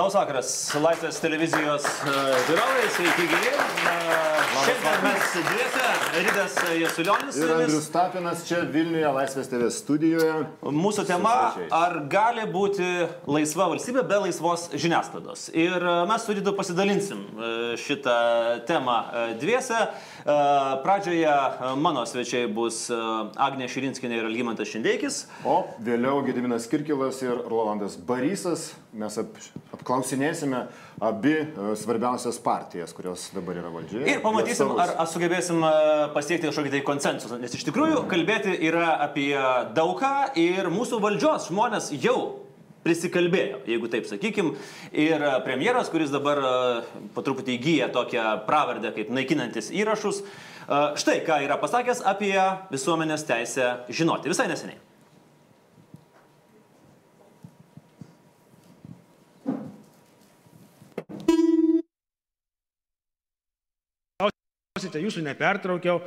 Labas vakaras, Laisvės televizijos e, žiūrovai, sveiki gyvi. Šiandien mes dviese, Rydas Jasulionis. Ir Andrius Tapinas čia Vilniuje Laisvės TV studijoje. Mūsų tema - ar gali būti laisva valstybė be laisvos žiniasklaidos. Ir e, mes su Rydu pasidalinsim e, šitą temą dviese. Pradžioje mano svečiai bus Agnė Širinskinė ir Algymantas Šindeikis. O vėliau Gediminas Kirkilas ir Rolandas Barysas. Mes ap, apklausinėsime abi svarbiausias partijas, kurios dabar yra valdžioje. Ir pamatysim, ar, ar sugebėsim pasiekti kažkokį tai konsensusą. Nes iš tikrųjų kalbėti yra apie daugą ir mūsų valdžios žmonės jau prisikalbėjo, jeigu taip sakykim. Ir premjeras, kuris dabar po truputį įgyja tokią pravardę kaip naikinantis įrašus, štai ką yra pasakęs apie visuomenės teisę žinoti visai neseniai. Klausite, jūsų nepertraukiau.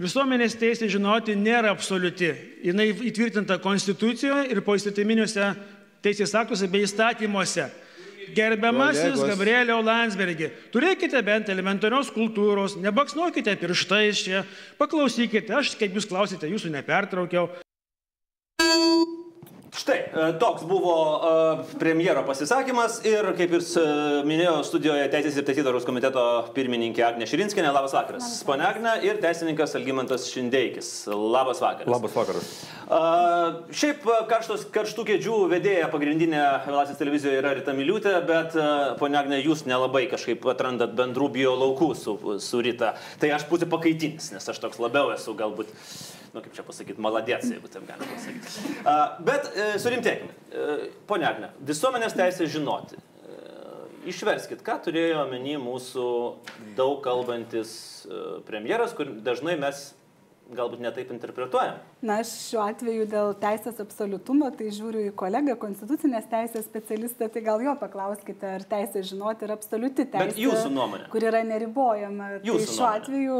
Visuomenės teisė žinoti nėra absoliuti. Jis įtvirtinta Konstitucijoje ir poįstatyminiuose teisės aktuose bei įstatymuose. Gerbiamasis Gabrielio Landsbergi, turėkite bent elementarios kultūros, nebaksnuokite pirštais čia, paklausykite, aš, kaip jūs klausite, jūsų nepertraukiau. Štai, toks buvo uh, premjero pasisakymas ir, kaip ir minėjau, studijoje Teisės ir Teisėdaros komiteto pirmininkė Agnė Širinskinė. Labas vakaras. Pane Agnė ir teisininkas Algymantas Šindeikis. Labas vakaras. Labas vakaras. Šiaip karštos, karštų kėdžių vedėja pagrindinė Laisvės televizijoje yra Rita Miliutė, bet, ponia Agnė, jūs nelabai kažkaip atrandat bendrų bio laukų su, su Rita. Tai aš būsiu pakaitinis, nes aš toks labiau esu galbūt nu kaip čia pasakyti, maladėts, jeigu taip galima pasakyti. Bet uh, surimtėkime. Uh, Pone Agne, visuomenės teisė žinoti. Uh, išverskit, ką turėjo omeny mūsų daug kalbantis premjeras, kur dažnai mes galbūt netaip interpretuojam. Na, aš šiuo atveju dėl teisės absoliutumo, tai žiūriu į kolegą, konstitucinės teisės specialistą, tai gal jo paklauskite, ar teisė žinoti yra absoliuti teisė. Bet jūsų nuomonė. Kur yra neribojama. Jūsų tai šiuo nuomonė. atveju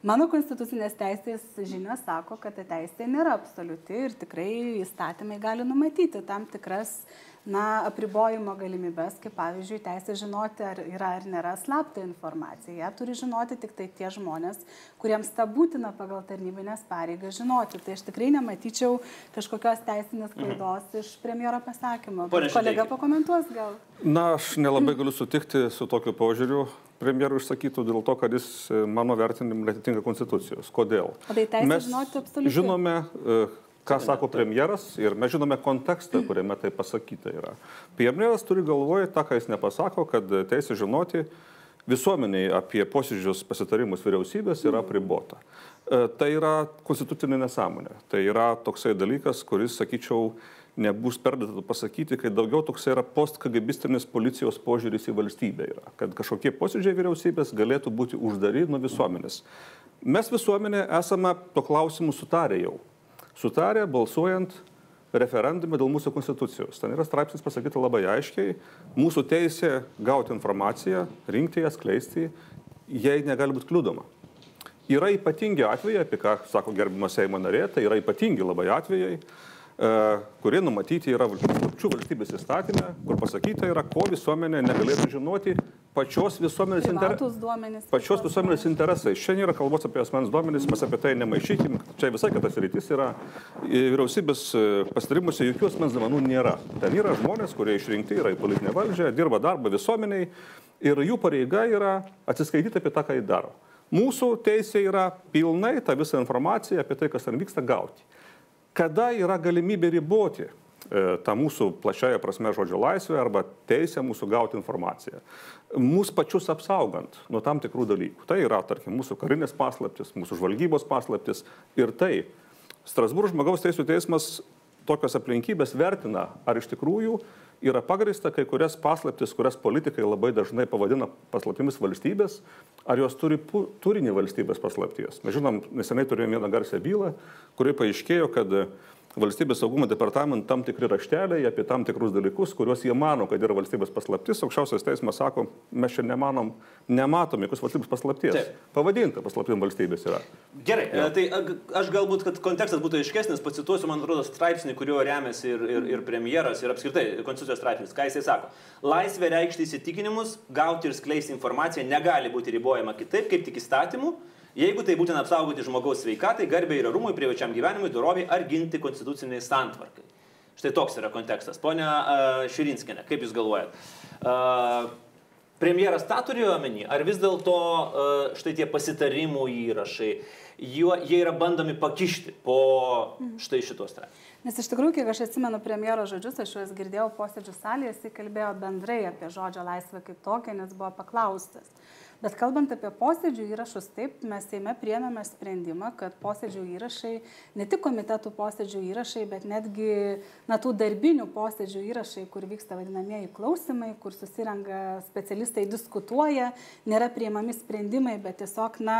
Mano konstitucinės teisės žinios sako, kad ta teisė nėra absoliuti ir tikrai įstatymai gali numatyti tam tikras na, apribojimo galimybės, kaip pavyzdžiui, teisė žinoti, ar yra ar nėra slapta informacija. Ją turi žinoti tik tai tie žmonės, kuriems ta būtina pagal tarnybinės pareigas žinoti. Tai aš tikrai nematyčiau kažkokios teisinės klaidos mhm. iš premjero pasakymo. Kolega pakomentuos gal. Na, aš nelabai galiu sutikti su tokiu požiūriu premjerų išsakytų dėl to, kad jis e, mano vertinimu netitinka konstitucijos. Kodėl? O tai teisė žinoti absoliučiai. žinome, e, ką sako premjeras ir mes žinome kontekstą, kuriame tai pasakyta yra. Premjeras turi galvoje tą, ką jis nepasako, kad teisė žinoti visuomeniai apie posėdžius pasitarimus vyriausybės yra pribota. Tai yra konstitucinė nesąmonė. Tai yra toksai dalykas, kuris, sakyčiau, nebus perdėta pasakyti, kad daugiau toks yra postkagabistinis policijos požiūris į valstybę yra, kad kažkokie posėdžiai vyriausybės galėtų būti uždari nuo visuomenės. Mes visuomenė esame to klausimu sutarę jau. Sutarę balsuojant referendume dėl mūsų konstitucijos. Ten yra straipsnis pasakyta labai aiškiai, mūsų teisė gauti informaciją, rinkti ją, skleisti, jai negali būti kliūdoma. Yra ypatingi atvejai, apie ką sako gerbimas Seimo narė, tai yra ypatingi labai atvejai, kurie numatyti yra pačių valstybės įstatymė, kur pasakyta yra, ko visuomenė negalėtų žinoti pačios visuomenės, inter... duomenys, pačios visuomenės interesai. Šiandien yra kalbos apie asmens duomenys, mes apie tai nemaišykim, čia visai kitas rytis yra. Vyriausybės pastarimuose jokių asmens duomenų nėra. Ten yra žmonės, kurie išrinkti yra į politinę valdžią, dirba darbą visuomeniai ir jų pareiga yra atsiskaityti apie tą, ką jie daro. Mūsų teisė yra pilnai tą visą informaciją apie tai, kas ten vyksta, gauti kada yra galimybė riboti e, tą mūsų plačiaja prasme žodžio laisvę arba teisę mūsų gauti informaciją. Mūsų pačius apsaugant nuo tam tikrų dalykų. Tai yra, tarkim, mūsų karinės paslaptis, mūsų žvalgybos paslaptis ir tai. Strasbūro žmogaus teisų teismas tokios aplinkybės vertina, ar iš tikrųjų yra pagrįsta kai kurias paslaptis, kurias politikai labai dažnai pavadina paslaptimis valstybės, ar jos turi turinį valstybės paslapties. Mes žinom, nesenai turėjome vieną garsią bylą, kuri paaiškėjo, kad valstybės saugumo departamentų tam tikri rašteliai apie tam tikrus dalykus, kuriuos jie mano, kad yra valstybės paslaptis. Aukščiausias teismas sako, mes čia nemanom, nematom jokios valstybės paslapties. Taip. Pavadinta paslaptim valstybės yra. Gerai, ja. tai aš galbūt, kad kontekstas būtų aiškesnis, pacituosiu, man atrodo, straipsnį, kuriuo remiasi ir, ir, ir premjeras, ir apskritai konstitucijos straipsnis. Ką jisai sako? Laisvė reikšti įsitikinimus, gauti ir skleisti informaciją negali būti ribojama kitaip, kaip tik įstatymu jeigu tai būtina apsaugoti žmogaus sveikatai, garbei ir arumui, privačiam gyvenimui, doroviai ar ginti konstituciniai santvarkai. Štai toks yra kontekstas. Pone Širinskinė, kaip Jūs galvojat? Premjeras tą turėjo omeny, ar vis dėlto štai tie pasitarimų įrašai, juo, jie yra bandomi pakišti po štai šitos straipsnius? Nes iš tikrųjų, kiek aš atsimenu premjero žodžius, aš juos girdėjau posėdžių salėje, jis kalbėjo bendrai apie žodžio laisvę kaip tokią, nes buvo paklaustas. Bet kalbant apie posėdžių įrašus, taip, mes Seime priemėme sprendimą, kad posėdžių įrašai, ne tik komitetų posėdžių įrašai, bet netgi na, tų darbinių posėdžių įrašai, kur vyksta vadinamieji klausimai, kur susirenka specialistai, diskutuoja, nėra priemami sprendimai, bet tiesiog, na,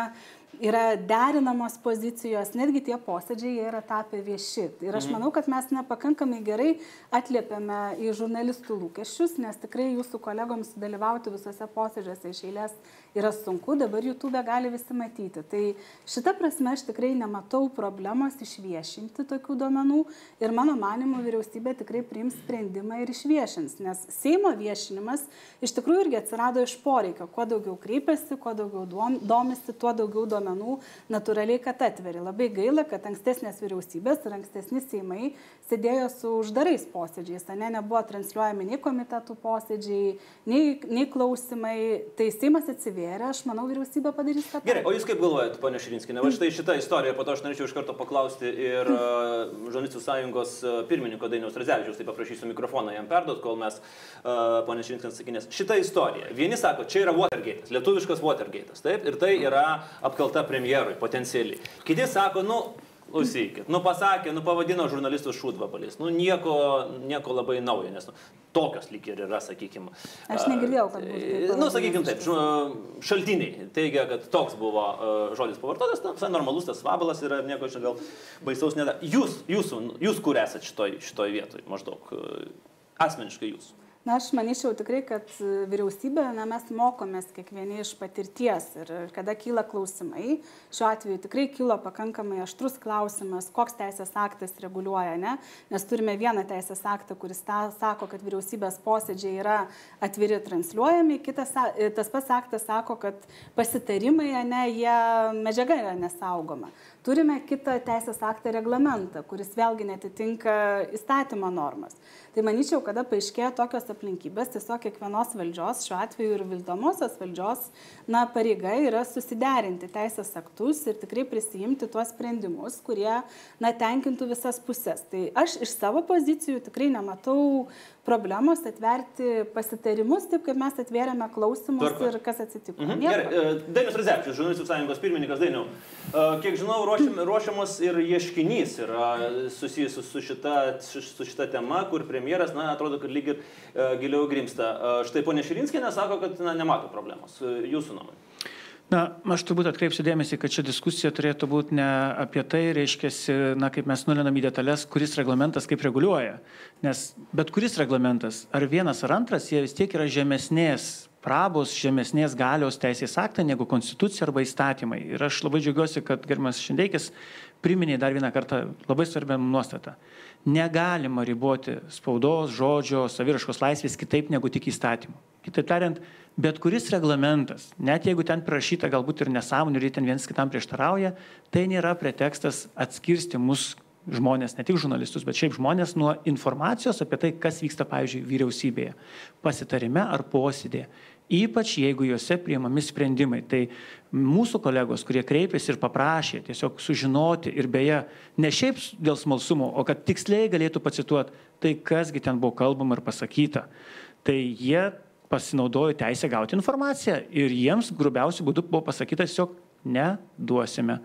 yra derinamos pozicijos, netgi tie posėdžiai yra tapę vieši. Ir aš mhm. manau, kad mes nepakankamai gerai atliepiame į žurnalistų lūkesčius, nes tikrai jūsų kolegoms dalyvauti visose posėdžiuose iš eilės yra sunku, dabar YouTube gali visi matyti. Tai šitą prasme aš tikrai nematau problemos išviešinti tokių duomenų ir mano manimu vyriausybė tikrai priims sprendimą ir išviešins, nes Seimo viešinimas iš tikrųjų irgi atsirado iš poreikio. Kuo daugiau kreipiasi, kuo daugiau domisi, tuo daugiau duomenų natūraliai, kad atveri. Labai gaila, kad ankstesnės vyriausybės ir ankstesni Seimai sėdėjo su uždarais posėdžiais, ne, nebuvo transliuojami nei komitetų posėdžiai, nei, nei klausimai. Tai Seimas atsivėrė aš manau, vyriausybė padarys tą. Gerai, o jūs kaip galvojate, ponė Širinskinė, va štai šitą istoriją, po to aš norėčiau iš karto paklausti ir uh, žurnalistų sąjungos uh, pirmininko Dainiaus Razevičiaus, tai paprašysiu mikrofoną jam perduoti, kol mes, uh, ponė Širinskinė, sakinės. Šitą istoriją. Vieni sako, čia yra Watergate, lietuviškas Watergate, taip, ir tai yra apkalta premjerui potencialiai. Kiti sako, nu, Klausykit, nu pasakė, nu pavadino žurnalistus šūdvabalis, nu nieko, nieko labai naujo, nes nu, tokios lyg ir yra, sakykime. Aš negirdėjau, kad būtų. Nu, sakykime taip, šaltiniai teigia, kad toks buvo uh, žodis pavartotas, na, visai normalus tas vabalas yra, nieko čia gal baisaus nėra. Jūs, jūsų, jūs kur esate šitoj, šitoj vietoj, maždaug, asmeniškai jūs na aš manyčiau tikrai kad vyriausybė na mes mokomės kiekvieni iš patirties ir kada kyla klausimai šiuo atveju tikrai kilo pakankamai aštrus klausimas koks teisės aktas reguliuoja ane nes turime vieną teisės aktą kuris tą sako kad vyriausybės posėdžiai yra atviri transliuojami kitas tas pats aktas sako kad pasitarimai ane jie medžiaga yra nesaugoma turime kitą teisės aktą reglamentą kuris vėlgi neatitinka įstatymo normas. Tai manyčiau kada paaiškėja tokios aplinkybės tiesiog kiekvienos valdžios šiuo atveju ir vykdomosios valdžios na pareiga yra susiderinti teisės aktus ir tikrai prisiimti tuos sprendimus kurie na tenkintų visas puses. Tai aš iš savo pozicijų tikrai nematau problemos atverti pasitarimus, taip kaip mes atvėrėme klausimus Tvarko. ir kas atsitiko. Mhm. Gerai, e, Dainius Rezevičius, žurnalistų sąjungos pirmininkas Dainiu. E, kiek žinau, ruošiam, ruošiamas ir ieškinys yra susijęs su šita, su šita tema, kur premjeras, na, atrodo, kad lyg ir e, giliau grimsta. Štai ponė Širinskinė sako, kad na, nemato problemos. Jūsų nuomonė. Na, aš turbūt atkreipsiu dėmesį, kad ši diskusija turėtų būti ne apie tai, reiškia, na, kaip mes nulinam į detalės, kuris reglamentas kaip reguliuoja. Nes bet kuris reglamentas, ar vienas ar antras, jie vis tiek yra žemesnės prabos, žemesnės galios teisės aktą negu konstitucija arba įstatymai. Ir aš labai džiaugiuosi, kad gerbiamas Šindeikis priminė dar vieną kartą labai svarbią nuostatą. Negalima riboti spaudos, žodžio, saviraškos laisvės kitaip negu tik įstatymų. Kitaip tariant, bet kuris reglamentas, net jeigu ten prašyta galbūt ir nesąmonė ir ten vienas kitam prieštarauja, tai nėra pretekstas atskirsti mus žmonės, ne tik žurnalistus, bet šiaip žmonės nuo informacijos apie tai, kas vyksta, pavyzdžiui, vyriausybėje, pasitarime ar posėdėje. Ypač jeigu juose priimami sprendimai. Tai mūsų kolegos, kurie kreipėsi ir paprašė tiesiog sužinoti ir beje, ne šiaip dėl smalsumo, o kad tiksliai galėtų pacituoti tai, kasgi ten buvo kalbama ir pasakyta, tai jie pasinaudojo teisę gauti informaciją ir jiems grubiausių būdų buvo pasakyta tiesiog neduosime.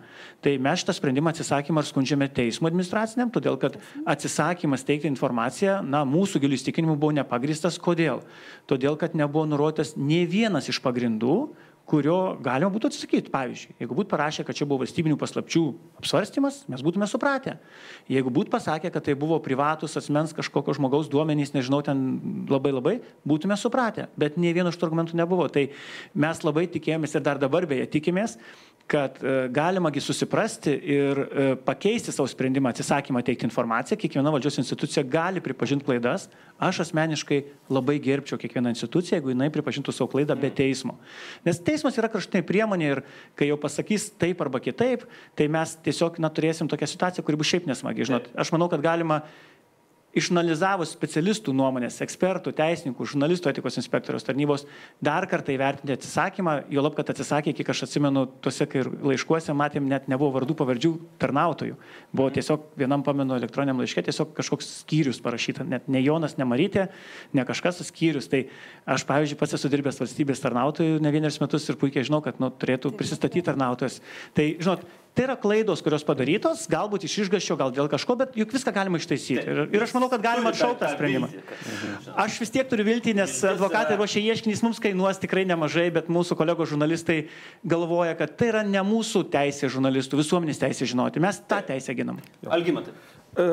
Tai mes šitą sprendimą atsisakymą ar skundžiame teismo administraciniam, todėl kad atsisakymas teikti informaciją, na, mūsų gilių įstikinimų buvo nepagristas. Kodėl? Todėl, kad nebuvo nurodytas ne vienas iš pagrindų, kurio galima būtų atsisakyti. Pavyzdžiui, jeigu būtų parašę, kad čia buvo valstybinių paslapčių apsvarstymas, mes būtume supratę. Jeigu būtų pasakę, kad tai buvo privatus asmens kažkokio žmogaus duomenys, nežinau, ten labai labai, būtume supratę. Bet nei vieno iš tų argumentų nebuvo. Tai mes labai tikėjomės ir dar dabar beje tikimės, kad e, galimagi susiprasti ir e, pakeisti savo sprendimą atsisakymą teikti informaciją. Kiekviena valdžios institucija gali pripažinti klaidas. Aš asmeniškai labai gerbčiau kiekvieną instituciją, jeigu jinai pripažintų savo klaidą be teismo. Nes teismas yra kraštinė priemonė ir kai jau pasakys taip arba kitaip, tai mes tiesiog na, turėsim tokią situaciją, kuri bus šiaip nesmagi. Žinot, aš manau, kad galima išanalizavus specialistų nuomonės, ekspertų, teisininkų, žurnalistų etikos inspektoriaus tarnybos, dar kartą įvertinti atsisakymą, jo lab, kad atsisakė, kiek aš atsimenu, tuose laiškuose matėm, net nebuvo vardų pavardžių tarnautojų. Buvo tiesiog vienam pamenu elektroniniam laiške tiesiog kažkoks skyrius parašyta, net ne Jonas, ne Marytė, ne kažkas skyrius. Tai aš, pavyzdžiui, pats esu dirbęs valstybės tarnautojų ne vienerius metus ir puikiai žinau, kad nu, turėtų prisistatyti tarnautojas. Tai, žinot, Tai yra klaidos, kurios padarytos, galbūt iš išgaščio, gal dėl kažko, bet juk viską galima ištaisyti. Ir, ir aš manau, kad galima atšaukti tą sprendimą. Aš vis tiek turiu viltį, nes advokatai ruošia ieškinys, mums kainuos tikrai nemažai, bet mūsų kolegos žurnalistai galvoja, kad tai yra ne mūsų teisė žurnalistų, visuomenės teisė žinoti. Mes tą teisę ginam. Algymatai. E,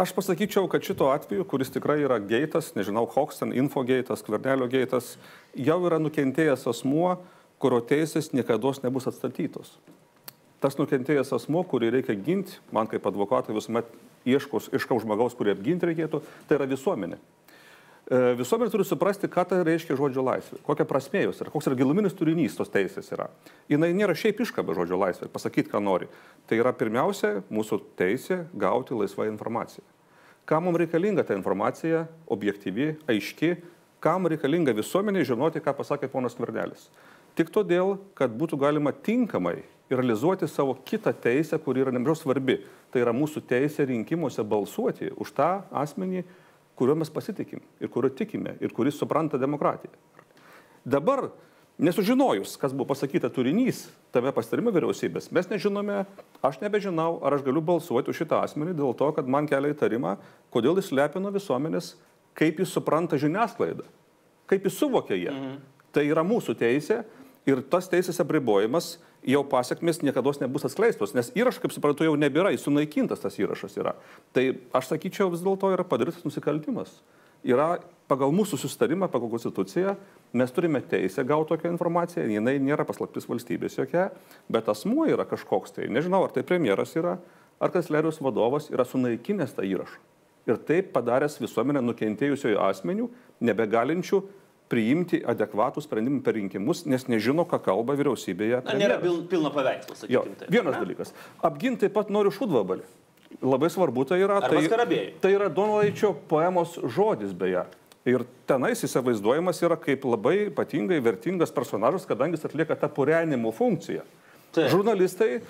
aš pasakyčiau, kad šito atveju, kuris tikrai yra geitas, nežinau, koks ten infogeitas, kvernelio geitas, jau yra nukentėjęs asmuo, kurio teisės niekada nebus atstatytos tas nukentėjęs asmo, kurį reikia ginti, man kaip advokatui visuomet ieškos, ieškau žmogaus, kurį apginti reikėtų, tai yra visuomenė. E, visuomenė turi suprasti, ką tai reiškia žodžio laisvė, kokia prasmė jos yra, koks yra giluminis turinys tos teisės yra. Jis nėra šiaip iškaba žodžio laisvė, pasakyti, ką nori. Tai yra pirmiausia mūsų teisė gauti laisvą informaciją. Kam mums reikalinga ta informacija, objektyvi, aiški, kam reikalinga visuomenė žinoti, ką pasakė ponas Kvernelis. Tik todėl, kad būtų galima tinkamai realizuoti savo kitą teisę, kuri yra nemažiau svarbi. Tai yra mūsų teisė rinkimuose balsuoti už tą asmenį, kuriuo mes pasitikim ir kuriuo tikime ir kuris supranta demokratiją. Dabar, nesužinojus, kas buvo pasakyta turinys tame pastarime vyriausybės, mes nežinome, aš nebežinau, ar aš galiu balsuoti už šitą asmenį dėl to, kad man kelia įtarimą, kodėl jis lepino visuomenės, kaip jis supranta žiniasklaidą, kaip jis suvokia ją. Mhm. Tai yra mūsų teisė ir tas teisės apribojimas jau pasiekmes niekada nebus atskleistos, nes įrašas, kaip suprantu, jau nebėra, jis sunaikintas tas įrašas yra. Tai aš sakyčiau, vis dėlto yra padarytas nusikaltimas. Yra pagal mūsų sustarimą, pagal konstituciją, mes turime teisę gauti tokią informaciją, jinai nėra paslaptis valstybės jokia, bet asmuo yra kažkoks tai, nežinau, ar tai premjeras yra, ar kanclerijos vadovas yra sunaikinęs tą įrašą. Ir taip padaręs visuomenę nukentėjusiojo asmenių, nebegalinčių priimti adekvatų sprendimą per rinkimus, nes nežino, ką kalba vyriausybėje. Na, nėra pil, pilno paveikslo, sakykime. Tai. Vienas na? dalykas. Apginti taip pat noriu šudvabalį. Labai svarbu tai yra. Arba tai, tai yra Donelaičio poemos žodis beje. Ir tenais įsivaizduojamas yra kaip labai ypatingai vertingas personažas, kadangi jis atlieka tą purenimo funkciją. Taip. Žurnalistai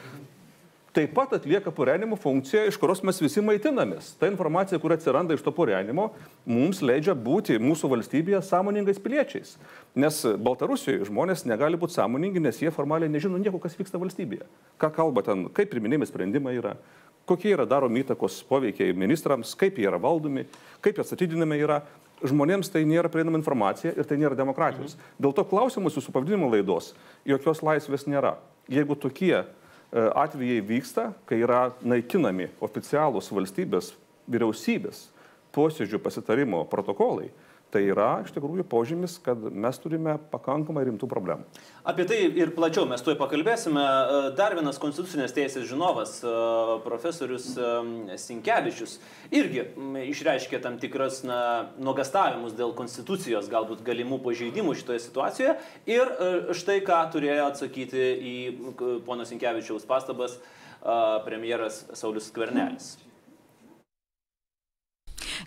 taip pat atlieka purenimo funkciją, iš kurios mes visi maitinamės. Ta informacija, kuri atsiranda iš to purenimo, mums leidžia būti mūsų valstybėje sąmoningais piliečiais. Nes Baltarusijoje žmonės negali būti sąmoningi, nes jie formaliai nežino nieko, kas vyksta valstybėje. Ką kalba ten, kaip priminimi sprendimai yra, kokie yra daromi įtakos poveikiai ministrams, kaip jie yra valdomi, kaip atstatydinami yra. Žmonėms tai nėra prieinama informacija ir tai nėra demokratijos. Mhm. Dėl to klausimus jūsų pavadinimo laidos jokios laisvės nėra. Jeigu tokie atvejai vyksta, kai yra naikinami oficialūs valstybės vyriausybės posėdžių pasitarimo protokolai, tai yra iš tikrųjų požymis, kad mes turime pakankamai rimtų problemų. Apie tai ir plačiau mes tuoj pakalbėsime. E, dar vienas konstitucinės teisės žinovas, e, profesorius Sinkevičius, irgi išreiškė tam tikras na, nuogastavimus dėl konstitucijos galbūt galimų pažeidimų šitoje situacijoje. Ir štai ką turėjo atsakyti į pono Sinkevičiaus pastabas premjeras Saulis Skvernelis.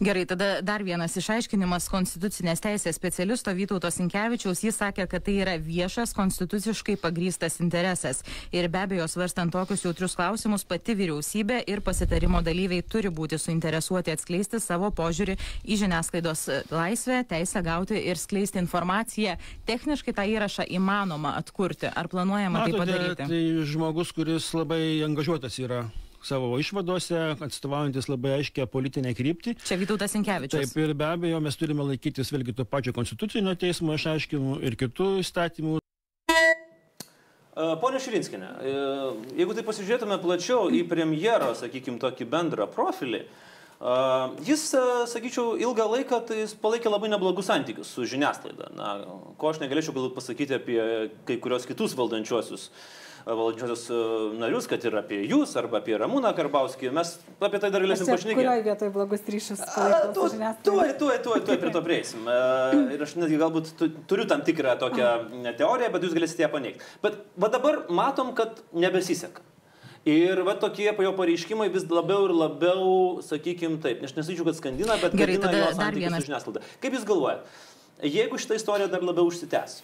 Gerai, tada dar vienas išaiškinimas konstitucinės teisės specialisto Vytauto Sinkevičiaus. Jis sakė, kad tai yra viešas konstituciškai pagrystas interesas. Ir be abejo, svarstant tokius jautrius klausimus, pati vyriausybė ir pasitarimo dalyviai turi būti suinteresuoti atskleisti savo požiūrį į žiniasklaidos laisvę, teisę gauti ir skleisti informaciją. Techniškai tą įrašą įmanoma atkurti. Ar planuojama Matote, tai padaryti? Tai žmogus, kuris labai angažuotas yra savo išvadose, atstovaujantis labai aiškę politinę kryptį. Čia Vytautas Inkevičius. Taip, ir be abejo, mes turime laikytis vėlgi to pačio konstitucinio teismo išaiškinimų ir kitų įstatymų. Pone Širinskinė, jeigu tai pasižiūrėtume plačiau į premjero, sakykime, tokį bendrą profilį, Jis, sakyčiau, ilgą laiką tai jis palaikė labai neblogus santykius su žiniasklaida. Na, ko aš negalėčiau galbūt pasakyti apie kai kurios kitus valdančiuosius valdančiosios narius, kad ir apie jūs arba apie Ramūną Karbauskį. Mes apie tai dar galėsim pašnekėti. Kurioje vietoje blogus ryšius? Tuoj, tuoj, tuoj, tuoj prie to prieisim. Ir aš netgi galbūt turiu tam tikrą tokią teoriją, bet jūs galėsite ją paneigti. Bet va dabar matom, kad nebesiseka. Ir va tokie jo pareiškimai vis labiau ir labiau, sakykime taip, aš nesakyčiau, kad skandina, bet Gerai, tada dar vienas. žiniasklaida. Kaip jūs galvojate, jeigu šitą istoriją dar labiau užsitęs,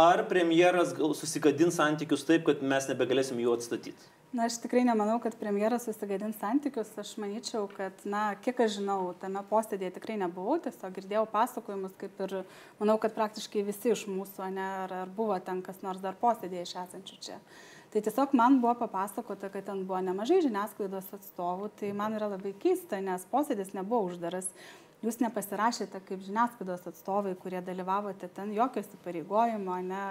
ar premjeras susigadins santykius taip, kad mes nebegalėsim jų atstatyti? Na, aš tikrai nemanau, kad premjeras susigadins santykius. Aš manyčiau, kad, na, kiek aš žinau, tame posėdėje tikrai nebuvau, tiesiog girdėjau pasakojimus, kaip ir manau, kad praktiškai visi iš mūsų, ne, ar, ar buvo ten kas nors dar posėdėje iš esančių čia. Tai tiesiog man buvo papasakota, kad ten buvo nemažai žiniasklaidos atstovų, tai man yra labai keista, nes posėdis nebuvo uždaras jūs nepasirašėte kaip žiniasklaidos atstovai, kurie dalyvavote ten, jokio įsipareigojimo, ne,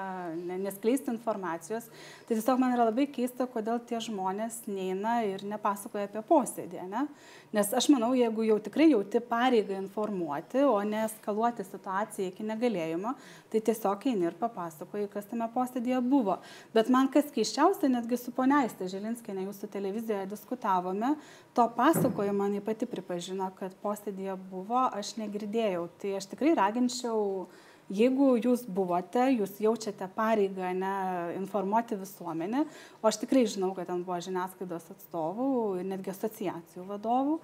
ne, neskleisti informacijos. Tai tiesiog man yra labai keista, kodėl tie žmonės neina ir nepasakoja apie posėdį. Ne? Nes aš manau, jeigu jau tikrai jauti pareigą informuoti, o ne eskaluoti situaciją iki negalėjimo, tai tiesiog eini ir papasakoji, kas tame posėdėje buvo. Bet man kas keiščiausia, netgi su poneiste Žilinskinė jūsų televizijoje diskutavome, to pasakojimo jinai pati pripažino, kad posėdėje buvo aš negirdėjau. Tai aš tikrai raginčiau, jeigu jūs buvote, jūs jaučiate pareigą ne, informuoti visuomenę, o aš tikrai žinau, kad ten buvo žiniasklaidos atstovų ir netgi asociacijų vadovų,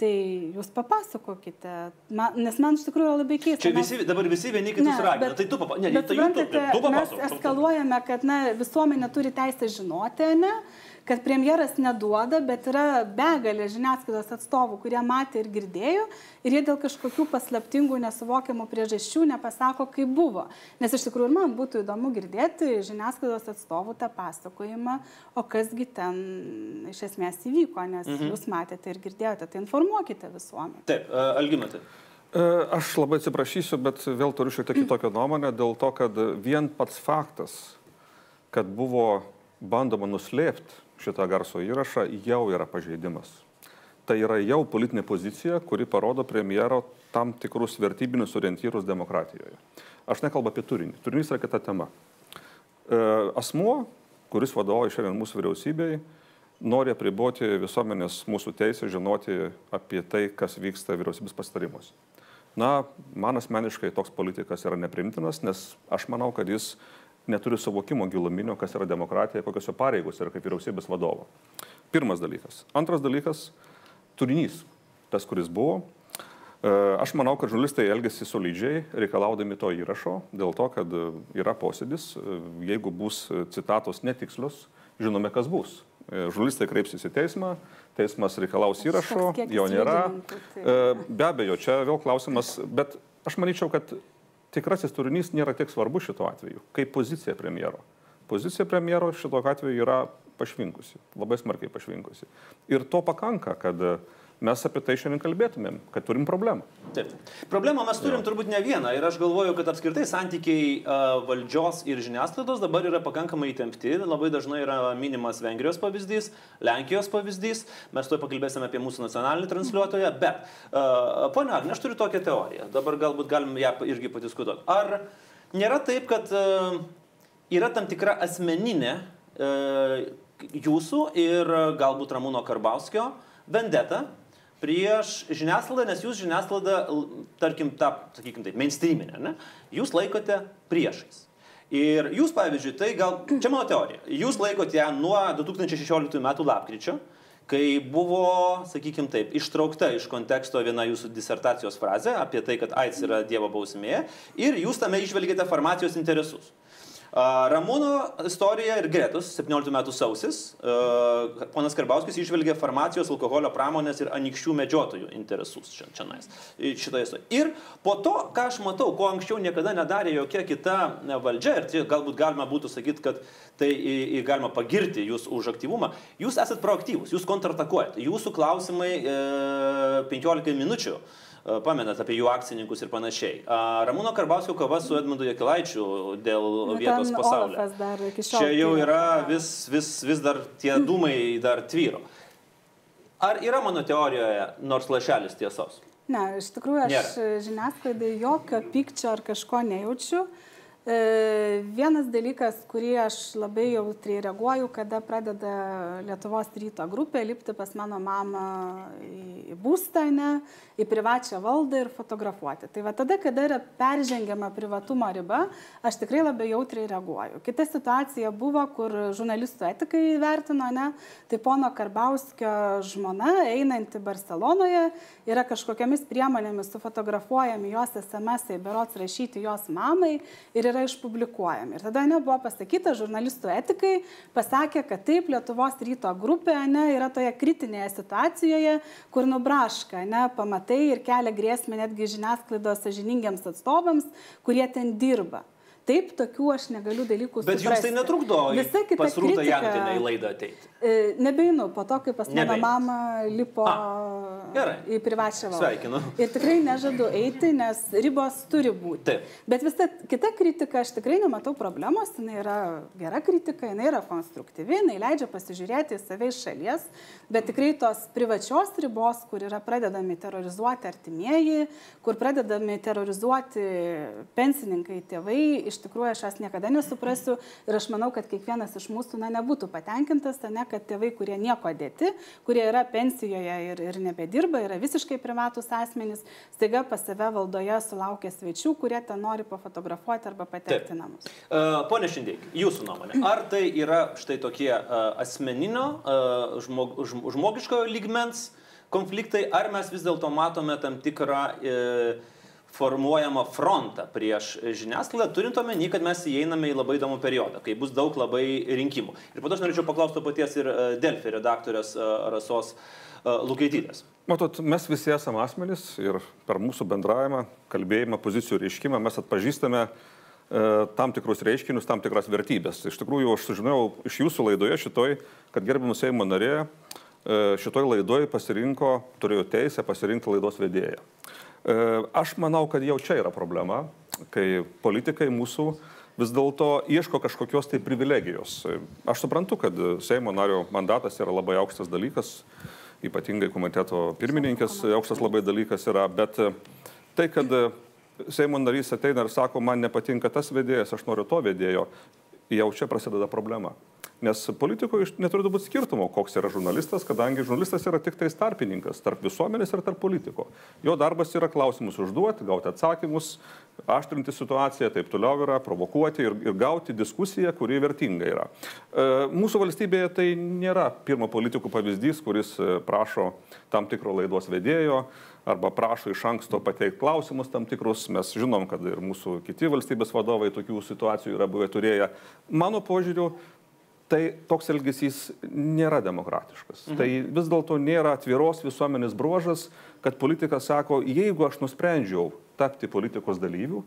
Tai jūs papasakokite, man, nes man iš tikrųjų labai keista. Čia visi, dabar visi vieni kitus ragina, tai tu papasakok. Ne, tai suprantate, tu, tu mes eskaluojame, kad na, visuomenė turi teisę žinoti, ne? Kad premjeras neduoda, bet yra begalė žiniasklaidos atstovų, kurie matė ir girdėjo ir jie dėl kažkokių paslaptingų, nesuvokiamų priežasčių nepasako, kaip buvo. Nes iš tikrųjų man būtų įdomu girdėti žiniasklaidos atstovų tą pasakojimą, o kasgi ten iš esmės įvyko, nes mhm. jūs matėte ir girdėjote, tai informuokite visuomenę. Taip, uh, Algimatai. Aš labai atsiprašysiu, bet vėl turiu šiek tiek kitokią nuomonę dėl to, kad vien pats faktas, kad buvo bandoma nuslėpti šitą garso įrašą, jau yra pažeidimas. Tai yra jau politinė pozicija, kuri parodo premjero tam tikrus vertybinius orientyrus demokratijoje. Aš nekalbu apie turinį. Turinys yra kita tema. E, asmuo, kuris vadovauja šiandien mūsų vyriausybei, nori apriboti visuomenės mūsų teisę žinoti apie tai, kas vyksta vyriausybės pastarimuose. Na, man asmeniškai toks politikas yra neprimtinas, nes aš manau, kad jis neturi suvokimo giluminio, kas yra demokratija, kokios jo pareigos yra kaip vyriausybės vadovo. Pirmas dalykas. Antras dalykas - turinys. Tas, kuris buvo. E, aš manau, kad žurnalistai elgesi solidžiai, reikalaudami to įrašo, dėl to, kad yra posėdis, e, jeigu bus citatos netikslios, žinome, kas bus. E, žurnalistai kreipsis į teismą, teismas reikalaus įrašo, jo nėra. Tai- be abejo, čia vėl klausimas, bet aš manyčiau, kad tikrasis turinys nėra tiek svarbu šituo atveju, kaip pozicija premjero. Pozicija premjero šituo atveju yra pašvinkusi, labai smarkiai pašvinkusi. Ir to pakanka, kad uh, mes apie tai šiandien kalbėtumėm, kad turim problemą. Taip. Problemą mes turim ja. turbūt ne vieną ir aš galvoju, kad apskritai santykiai valdžios ir žiniasklaidos dabar yra pakankamai įtempti. Labai dažnai yra minimas Vengrijos pavyzdys, Lenkijos pavyzdys, mes tuoj pakalbėsime apie mūsų nacionalinį transliuotoją, bet, ponia Agne, aš turiu tokią teoriją, dabar galbūt galim ją irgi padiskutuoti. Ar nėra taip, kad yra tam tikra asmeninė jūsų ir galbūt Ramūno Karbauskio vendeta prieš žiniasklaidą, nes jūs žiniasklaidą, tarkim, tą, sakykime taip, mainstreaminę, ne, jūs laikote priešais. Ir jūs, pavyzdžiui, tai gal, čia mano teorija, jūs laikote ją nuo 2016 metų lapkričio, kai buvo, sakykime taip, ištraukta iš konteksto viena jūsų disertacijos frazė apie tai, kad AIDS yra Dievo bausmė ir jūs tame išvelgėte farmacijos interesus. Ramūno istorija ir Gretus, 17 metų sausis, ponas Karbauskis išvelgia farmacijos, alkoholio pramonės ir anikščių medžiotojų interesus čia, čia nais, šitoje istorijoje. Ir po to, ką aš matau, ko anksčiau niekada nedarė jokia kita valdžia, ir tai galbūt galima būtų sakyti, kad tai galima pagirti jūs už aktyvumą, jūs esate proaktyvus, jūs kontratakuojate, jūsų klausimai e, 15 minučių pamenat apie jų akcininkus ir panašiai. Ramūno Karbauskio kova su Edmundu Jekilaičiu dėl Nu, vietos šiol Čia jau yra vis, vis, vis dar tie dūmai dar tvyro. Ar yra mano teorijoje nors lašelis tiesos? Ne, iš tikrųjų aš Nėra. žiniasklaidai jokio pykčio ar kažko nejaučiu. E, vienas dalykas, kurį aš labai jautriai reaguoju, kada pradeda Lietuvos ryto grupė lipti pas mano mamą į būstą, ne, į privačią valdą ir fotografuoti. Tai va tada, kada yra peržengiama privatumo riba, aš tikrai labai jautriai reaguoju. Kita situacija buvo, kur žurnalistų etikai vertino, ne, tai pono Karbauskio žmona, einanti Barcelonoje, yra kažkokiamis priemonėmis sufotografuojami jos SMS, berots rašyti jos mamai ir yra išpublikuojami. Ir tada nebuvo pasakyta, žurnalistų etikai pasakė, kad taip, Lietuvos ryto grupė ne, yra toje kritinėje situacijoje, kur nubraška, ne, pamatai ir kelia grėsmę netgi žiniasklaidos sažiningiams atstovams, kurie ten dirba. Taip, tokių aš negaliu dalykų Bet jums tai suprasti. netrukdo į- Visa kita pas Rūtą kritika- Jantinę į laidą ateiti. E, Nebeinu, po to, kai pas mano mamą lipo A, į privačią valdą. Sveikinu. Ir tikrai nežadu eiti, nes ribos turi būti. Taip. Bet visa kita kritika, aš tikrai nematau problemos, jinai yra gera kritika, jinai yra konstruktyvi, jinai leidžia pasižiūrėti į save iš šalies, bet tikrai tos privačios ribos, kur yra pradedami terrorizuoti artimieji, kur pradedami terrorizuoti pensininkai, tėvai, iš tikrųjų aš jas niekada nesuprasiu ir aš manau, kad kiekvienas iš mūsų na, nebūtų patenkintas, ne, kad tėvai, kurie nieko dėti, kurie yra pensijoje ir, ir nebedirba, yra visiškai privatus asmenys, staiga pas save valdoje sulaukia svečių, kurie ten nori pafotografuoti arba patekti į namus. Uh, Pone Šindeik, jūsų nuomonė, ar tai yra štai tokie uh, asmeninio, uh, žmog, žm- žmogiškojo lygmens konfliktai, ar mes vis dėlto matome tam tikrą uh, formuojamą frontą prieš žiniasklaidą, turint omeny, kad mes įeiname į labai įdomų periodą, kai bus daug labai rinkimų. Ir po to aš norėčiau paklausti to paties ir uh, Delfi redaktorės uh, Rasos uh, Lukaitytės. Matot, mes visi esame asmenys ir per mūsų bendravimą, kalbėjimą, pozicijų reiškimą mes atpažįstame e, tam tikrus reiškinius, tam tikras vertybės. Iš tikrųjų, aš sužinojau iš jūsų laidoje šitoj, kad gerbimus Seimo narė e, šitoj laidoj pasirinko, turėjo teisę pasirinkti laidos vedėją. E, Aš manau, kad jau čia yra problema, kai politikai mūsų vis dėlto ieško kažkokios tai privilegijos. Aš suprantu, kad Seimo nario mandatas yra labai aukštas dalykas, ypatingai komiteto pirmininkės aukštas labai dalykas yra, bet tai, kad Seimo narys ateina ir sako, man nepatinka tas vedėjas, aš noriu to vedėjo, jau čia prasideda problema. Nes politikoje neturi būti skirtumo, koks yra žurnalistas, kadangi žurnalistas yra tik tais tarpininkas tarp visuomenės ir tarp politiko. Jo darbas yra klausimus užduoti, gauti atsakymus, aštrinti situaciją, taip toliau yra, provokuoti ir, ir gauti diskusiją, kuri vertinga yra. E, Mūsų valstybėje tai nėra pirmo politikų pavyzdys, kuris e, prašo tam tikro laidos vedėjo arba prašo iš anksto pateikti klausimus tam tikrus. Mes žinom, kad ir mūsų kiti valstybės vadovai tokių situacijų yra buvę turėję. Mano požiūriu, tai toks elgesys nėra demokratiškas. Mhm. Tai vis dėlto nėra atviros visuomenės bruožas, kad politikas sako, jeigu aš nusprendžiau tapti politikos dalyviu,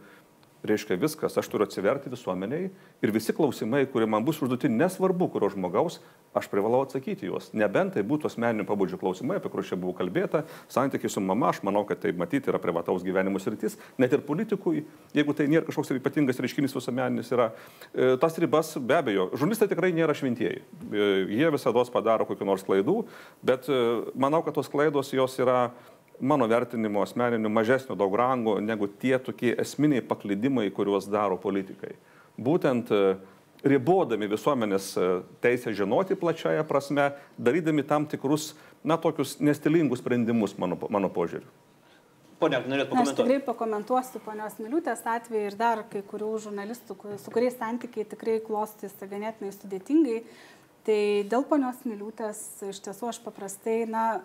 reiškia viskas, aš turiu atsiverti visuomeniai ir visi klausimai, kurie man bus užduoti, nesvarbu, kurio žmogaus, aš privalau atsakyti juos. Nebent tai būtų asmeninio pabudžio klausimai, apie kuriuos čia buvo kalbėta, santykiai su mama, aš manau, kad tai matyti yra privataus gyvenimo sritis, net ir politikui, jeigu tai nėra kažkoks ypatingas reiškinys visuomeninis, yra e, tas ribas be abejo. Žurnalistai tikrai nėra šventieji. E, jie visada padaro kokiu nors klaidų, bet e, manau, kad tos klaidos jos yra mano vertinimu asmeniniu mažesnio daug rango negu tie tokie esminiai paklydimai, kuriuos daro politikai. Būtent e, ribodami visuomenės e, teisę žinoti plačiaja prasme, darydami tam tikrus, na, tokius nestilingus sprendimus mano, mano požiūriu. Pone, norėt Na, aš pakomentuoti? tikrai pakomentuosiu ponios Miliutės atvejį ir dar kai kurių žurnalistų, su kuriais santykiai tikrai klostysi ganėtinai sudėtingai. Tai dėl ponios Miliutės iš tiesų aš paprastai, na,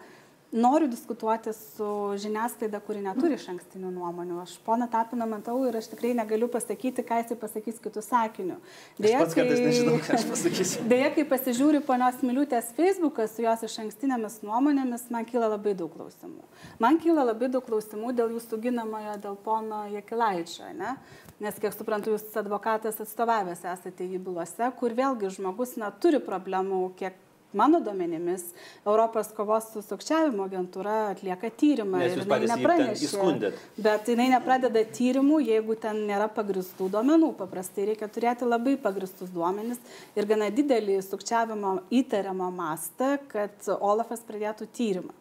noriu diskutuoti su žiniasklaida, kuri neturi iš ankstinių nuomonių. Aš poną Tapiną matau ir aš tikrai negaliu pasakyti, ką jisai pasakys kitų sakinių. Aš pats kartais nežinau, ką aš pasakysiu. Deja, kai pasižiūriu ponios Miliutės Facebooką su jos iš ankstinėmis nuomonėmis, man kyla labai daug klausimų. Man kyla labai daug klausimų dėl jūsų ginamojo, dėl pono Jekilaičio, ne? Nes, kiek suprantu, jūs advokatas atstovavęs esate į bylose, kur vėlgi žmogus na, turi problemų, kiek Mano duomenimis, Europos kovos su sukčiavimo agentūra atlieka tyrimą Nes ir jinai nepranešė. Bet jinai nepradeda tyrimų, jeigu ten nėra pagristų duomenų. Paprastai reikia turėti labai pagristus duomenis ir gana didelį sukčiavimo įtariamo mastą, kad Olafas pradėtų tyrimą.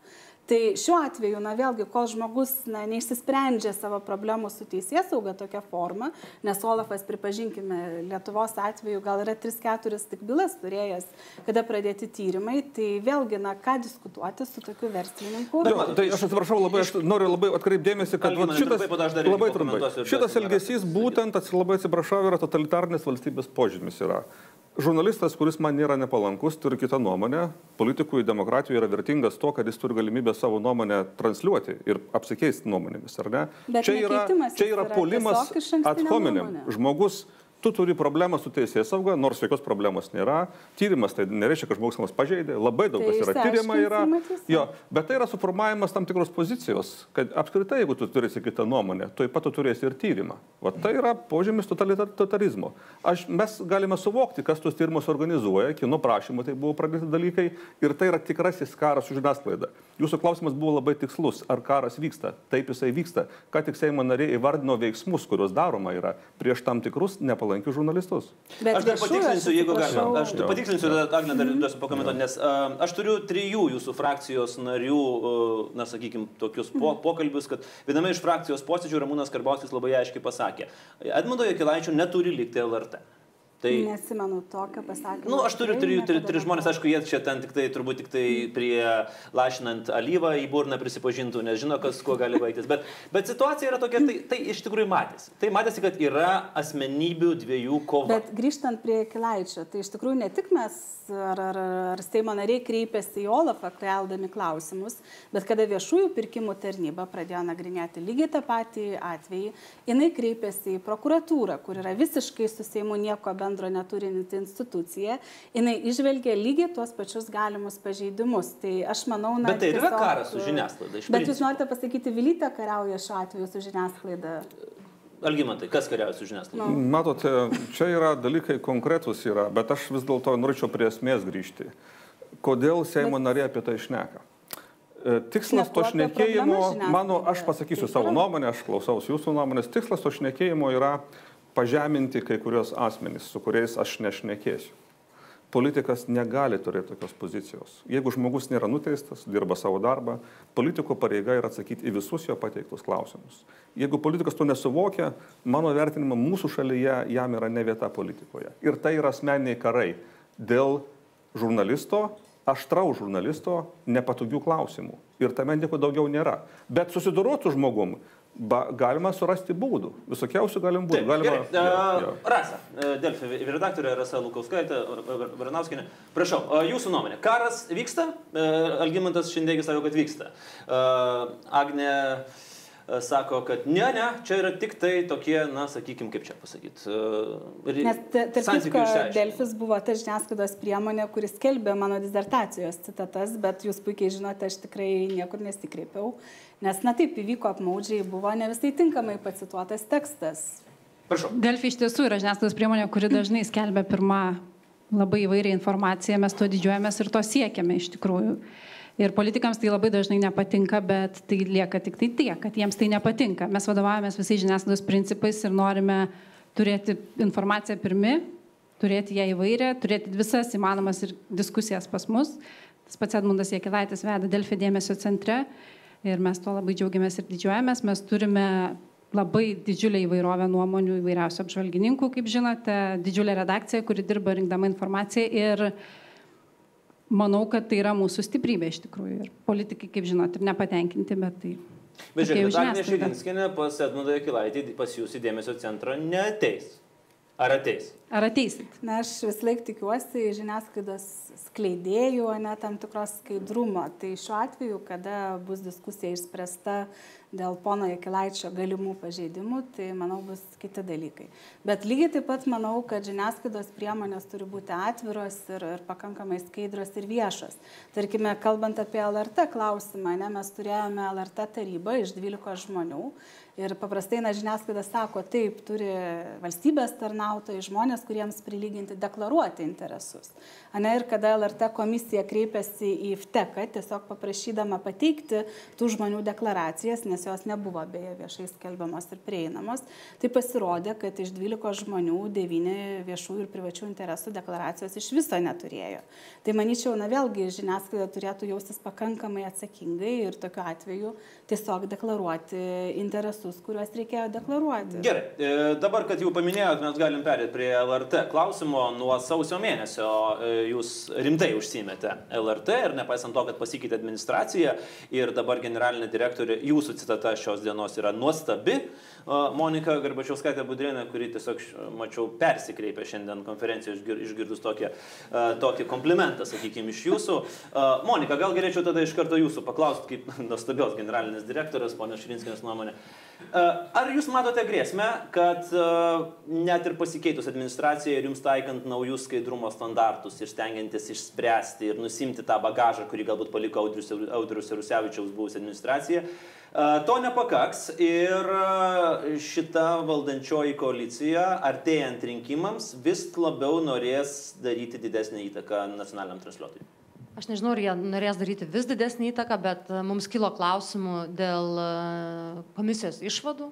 Tai šiuo atveju, na vėlgi, kol žmogus na, neišsisprendžia savo problemų su teisės sauga tokia forma, nes Olafas, pripažinkime, Lietuvos atveju gal yra 3-4 tik bylas turėjęs, kada pradėti tyrimai, tai vėlgi, na, ką diskutuoti su tokiu verslininku. Jo, tai aš atsiprašau labai, aš noriu labai atkreipdėmėsi, kad Algimantai, šitas, trumpai, labai trumpai, šitas elgesys būtent, labai atsiprašau, yra totalitarnės valstybės požymis. Yra. Žurnalistas, kuris man nėra nepalankus, turi kitą nuomonę. Politikui demokratijoje yra vertingas to, kad jis turi galimybę savo nuomonę transliuoti ir apsikeisti nuomonėmis, ar ne? Bet čia yra, čia yra išankstinė ad hominem. Žmogus tu turi problemą su teisės sauga, nors jokios problemos nėra. Tyrimas tai nereiškia, kad žmogus mus pažeidė, labai daug Tai kas yra tyriama yra. Jo, bet tai yra suformavimas tam tikros pozicijos, kad apskritai, jeigu tu turėsi kitą nuomonę, tu pat tu turėsi ir tyrimą. O tai yra požymis totalitar- totalitarizmo. Aš, mes galime suvokti, kas tuos tyrimus organizuoja, kino prašymų tai buvo pradėti dalykai ir tai yra tikrasis karas su žiniasklaida. Jūsų klausimas buvo labai tikslus, ar karas vyksta. Taip jisai vyksta. Ką tik Seimo nariai įvardino veiksmus, kuriuos daroma yra prieš tam tikrus nepalankius žurnalistus. Bet aš dar patikslinsiu, jeigu galima. Aš Jo. patikslinsiu, tada Agne dar duosiu pakomentuoti, nes uh, aš turiu trijų jūsų frakcijos narių, uh, na, sakykime, tokius po, pokalbius, kad viename iš frakcijos posėdžių Ramūnas Karbauskis labai aiškiai pasakė, Edmundo Jekilaičio neturi likti LRT. Tai, Nesimenu tokio pasakymo. nu, aš turiu trijų, tri, niekada tri žmonės, aišku, jie čia ten tik tai, turbūt tik tai prie lašinant alyvą į burną prisipažintų, nes žino, kas kuo gali baigtis. Bet, bet situacija yra tokia, tai, tai iš tikrųjų matėsi. Tai matėsi, kad yra asmenybių dviejų kova. Bet grįžtant prie Kilaičio, tai iš tikrųjų ne tik mes ar, ar, ar Seimo nariai kreipėsi į Olafą, keldami klausimus, bet kada viešųjų pirkimų tarnyba pradėjo nagrinėti lygiai tą patį atvejį, jinai kreipėsi į prokuratūrą, kur yra visiškai su Seimu nieko bendro neturinti institucija, jinai išvelgė lygiai tuos pačius galimus pažeidimus. Tai aš manau, na, Bet tai ir yra tiesiog- karas su žiniasklaida, iš Bet jūs principo. norite pasakyti, Vilytė kariauja šiuo atveju su žiniasklaida. Algymantai, kas kariauja su žiniasklaida? Nu. Matote, čia yra dalykai konkretus yra, bet aš vis dėlto norėčiau prie esmės grįžti. Kodėl Seimo nariai apie tai šneka? E, Tikslas to šnekėjimo, mano, aš pasakysiu Taip savo nuomonę, aš klausaus jūsų nuomonės, tikslas to šnekėjimo yra pažeminti kai kurios asmenys, su kuriais aš nešnekėsiu. Politikas negali turėti tokios pozicijos. Jeigu žmogus nėra nuteistas, dirba savo darbą, politiko pareiga yra atsakyti į visus jo pateiktus klausimus. Jeigu politikas to nesuvokia, mano vertinimu, mūsų šalyje jam yra ne vieta politikoje. Ir tai yra asmeniniai karai dėl žurnalisto, aštraus žurnalisto nepatogių klausimų. Ir tame nieko daugiau nėra. Bet susidoroti su žmogum ba, galima surasti būdų. Visokiausių galim būdų. Taip, Galima, gerai. Uh, jo. Rasa, uh, Delfi redaktorė Rasa Lukauskaitė, Varanauskinė. Prašau, jūsų nuomonė. Karas vyksta? Uh, Algymantas šiandien sako, kad vyksta. Uh, Agne sako, kad ne, ne, čia yra tik tai tokie, na, sakykim, kaip čia pasakyti. Uh, Nes ta- tarp kitko, Delfis buvo ta žiniasklaidos priemonė, kuris skelbė mano disertacijos citatas, bet jūs puikiai žinote, aš tikrai niekur nesikreipiau, nes, na taip, įvyko apmaudžiai, buvo ne visai tinkamai pacituotas tekstas. Prašau. Delfi iš tiesų yra žiniasklaidos priemonė, kuri dažnai skelbia pirmą labai įvairią informaciją, mes to didžiuojamės ir to siekiame iš tikrųjų. Ir politikams tai labai dažnai nepatinka, bet tai lieka tik tai tiek, kad jiems tai nepatinka. Mes vadovavomės visais žiniasklaidos principais ir norime turėti informaciją pirmi, turėti ją įvairią, turėti visas įmanomas ir diskusijas pas mus. Tas pats Edmundas Jekilaitis veda Delfi dėmesio centre ir mes tuo labai džiaugiamės ir didžiuojamės. Mes turime labai didžiulę įvairovę nuomonių įvairiausių apžvalgininkų, kaip žinote, didžiulę redakciją, kuri dirba rinkdama informaciją ir manau, kad tai yra mūsų stiprybė iš tikrųjų. Ir politikai, kaip žinote, ir nepatenkinti, bet tai... Bet tokia jau žiūrėkit, Agnė. Šilinskinė pas Edmundą Jekilaitį pas jūs į dėmesio centrą neateis. Ar ateis? Ar ateisit? Na, aš vis laik tikiuosi žiniasklaidos skleidėjų, o ne tam tikros skaidrumo. Tai šiuo atveju, kada bus diskusija išspręsta dėl pono Jekilaičio galimų pažeidimų, tai manau bus kiti dalykai. Bet lygiai taip pat manau, kad žiniasklaidos priemonės turi būti atviros ir, ir pakankamai skaidros ir viešos. Tarkime, kalbant apie LRT klausimą, ne, mes turėjome LRT tarybą iš 12 žmonių Ir paprastai, na, žiniasklaida sako, taip, turi valstybės tarnautojai, žmonės, kuriems prilyginti deklaruoti interesus. Ane, ir kada LRT komisija kreipėsi į FTEK, tiesiog paprašydama pateikti tų žmonių deklaracijas, nes jos nebuvo beje viešai skelbiamos ir prieinamos, tai pasirodė, kad iš 12 žmonių 9 viešų ir privačių interesų deklaracijos iš viso neturėjo. Tai manyčiau, na vėlgi, žiniasklaida turėtų jaustis pakankamai atsakingai ir tokiu atveju tiesiog deklaruoti interesus, kuriuos reikėjo deklaruoti. Gerai, e, dabar, kad jau paminėjot, mes galim perėti prie LRT klausimo. Nuo sausio mėnesio e, jūs rimtai užsimėte LRT ir nepaisant to, kad pasikeitė administracija ir dabar generalinė direktorė, jūsų citata šios dienos yra nuostabi. Monika Garbačiauskaitė Budrėnė, kuri tiesiog, mačiau, persikreipė šiandien konferencijoje išgirdus tokį, tokį komplimentą, sakykime, iš jūsų. Monika, gal galėčiau tada iš karto jūsų paklausti, kaip nuostabios generalinės direktorės, ponios Širinskinės nuomonė. Ar jūs matote grėsmę, kad net ir pasikeitus administracijai ir jums taikant naujus skaidrumo standartus ir stengiantis išspręsti ir nusimti tą bagažą, kurį galbūt paliko Audrius Rusevičiaus buvusi administracija, To nepakaks ir šita valdančioji koalicija, artėjant rinkimams, vis labiau norės daryti didesnį įtaką nacionaliniam transliuotojui. Aš nežinau, ar jie norės daryti vis didesnį įtaką, bet mums kilo klausimų dėl komisijos išvadų,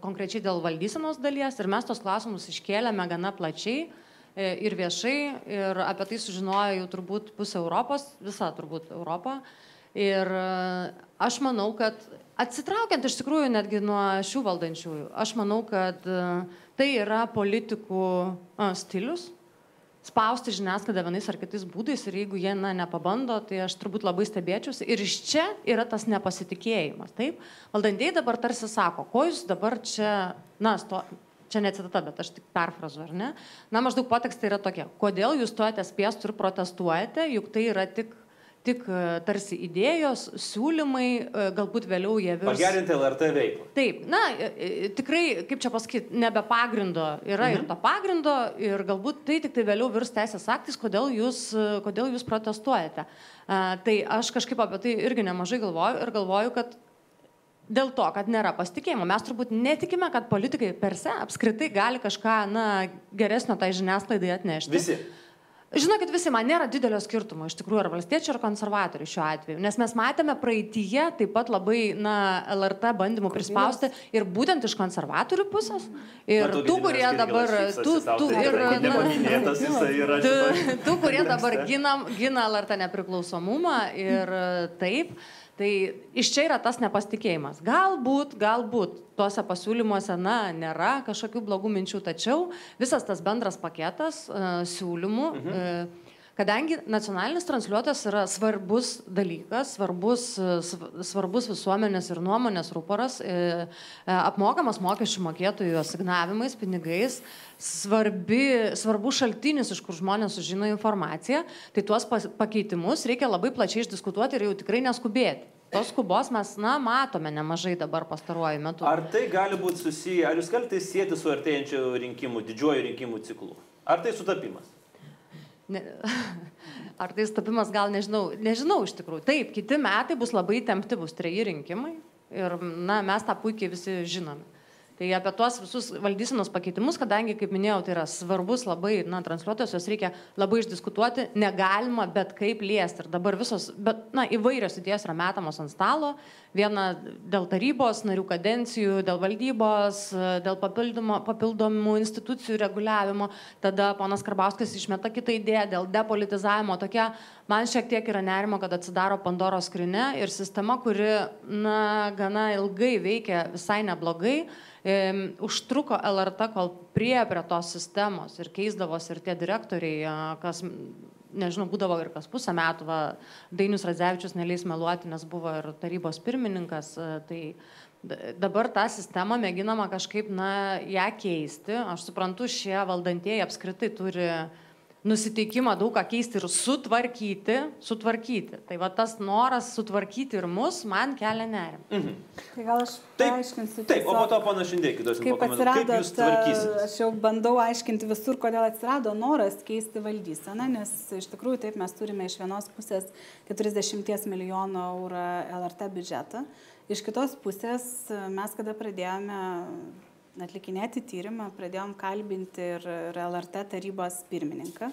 konkrečiai dėl valdysenos dalies ir mes tos klausimus iškėlėme gana plačiai ir viešai ir apie tai sužinojo jau turbūt pusė Europos, visa turbūt Europa. Ir aš manau, kad atsitraukiant iš tikrųjų netgi nuo šių valdančiųjų, aš manau, kad tai yra politikų stilius spausti žiniasklaidą vienais ar kitais būdais ir jeigu jie na, nepabando, tai aš turbūt labai stebėčiausi. Ir iš čia yra tas nepasitikėjimas. Taip, valdantieji dabar tarsi sako, ko jūs dabar čia, na, sto, čia ne citata, bet aš tik perfrazu, ar ne? Na, maždaug potekstai yra tokie, kodėl jūs stojate spiestų ir protestuojate, juk tai yra tik tik tarsi idėjos, siūlymai, galbūt vėliau jie virs. Pagerinti LRT veiklą. Taip, na, tikrai, kaip čia pasakyti, nebe pagrindo yra mhm. ir to pagrindo ir galbūt tai tik tai vėliau virs teisės aktais, kodėl jūs, kodėl jūs protestuojate. Tai aš kažkaip apie tai irgi nemažai galvoju ir galvoju, kad dėl to, kad nėra pasitikėjimo. Mes turbūt netikime, kad politikai per se apskritai gali kažką na, geresnio tai žiniasklaidai atnešti. Visi. Žinokit, visi, man nėra didelio skirtumo iš tikrųjų ar valstiečių, ar konservatorių šiuo atveju, nes mes matėme praeitie taip pat labai, na, LRT bandymų prispausti ir būtent iš konservatorių pusės. Ir Matau, tų, kurie dabar, tų, tų, ir, na, tų, tų, kurie dabar gina, gina LRT nepriklausomumą ir taip. Tai iš čia yra tas nepasitikėjimas. Galbūt, galbūt tuose pasiūlymuose, na, nėra kažkokių blogų minčių, tačiau visas tas bendras paketas uh, siūlymų, mhm. uh, kadangi nacionalinis transliuotojas yra svarbus dalykas, svarbus, svarbus visuomenės ir nuomonės rūporas, uh, apmokamas mokesčių mokėtojų asignavimais, pinigais, svarbi, svarbus šaltinis, iš kur žmonės sužino informaciją, tai tuos pakeitimus reikia labai plačiai išdiskutuoti ir jau tikrai neskubėti. Tos skubos mes, na, matome nemažai dabar pastaruoju metu. Ar tai gali būti susiję, ar jūs galite sėti su artėjančiu rinkimų, didžiuoju rinkimų ciklu? Ar tai sutapimas? Ne, ar tai sutapimas, gal nežinau, nežinau iš tikrųjų. Taip, kiti metai bus labai tempti, bus treji rinkimai ir, na, mes tą puikiai visi žinome. Tai apie tuos visus valdysenos pakeitimus, kadangi, kaip minėjau, tai yra svarbus labai, na, transliuotojas, jos reikia labai išdiskutuoti, negalima bet kaip liesti. Ir dabar visos, bet, na, įvairios idėjos yra metamos ant stalo. Viena dėl tarybos narių kadencijų, dėl valdybos, dėl papildomų institucijų reguliavimo. Tada ponas Karbauskas išmeta kitą idėją dėl depolitizavimo. Tokia, man šiek tiek yra nerimo, kad atsidaro Pandoros skrinė ir sistema, kuri, na, gana ilgai veikia visai neblogai e, užtruko LRT, kol prie prie tos sistemos ir keisdavosi ir tie direktoriai, kas, nežinau, būdavo ir kas pusę metų, va, Dainius Radzevičius neleis meluoti, nes buvo ir tarybos pirmininkas, tai dabar tą sistemą mėginama kažkaip, na, ją keisti. Aš suprantu, šie valdantieji apskritai turi nusiteikimą daug ką keisti ir sutvarkyti, sutvarkyti. Tai va tas noras sutvarkyti ir mus man kelia nerimą. Mhm. Tai gal aš taip, paaiškinsiu. Taip, o po to panašindėkit, aš kaip atsirado, aš jau bandau aiškinti visur, kodėl atsirado noras keisti valdyseną, nes iš tikrųjų taip mes turime iš vienos pusės 40 milijonų eurų LRT biudžetą Iš kitos pusės mes, kada pradėjome atlikinėti tyrimą, pradėjom kalbinti ir, ir LRT tarybos pirmininką.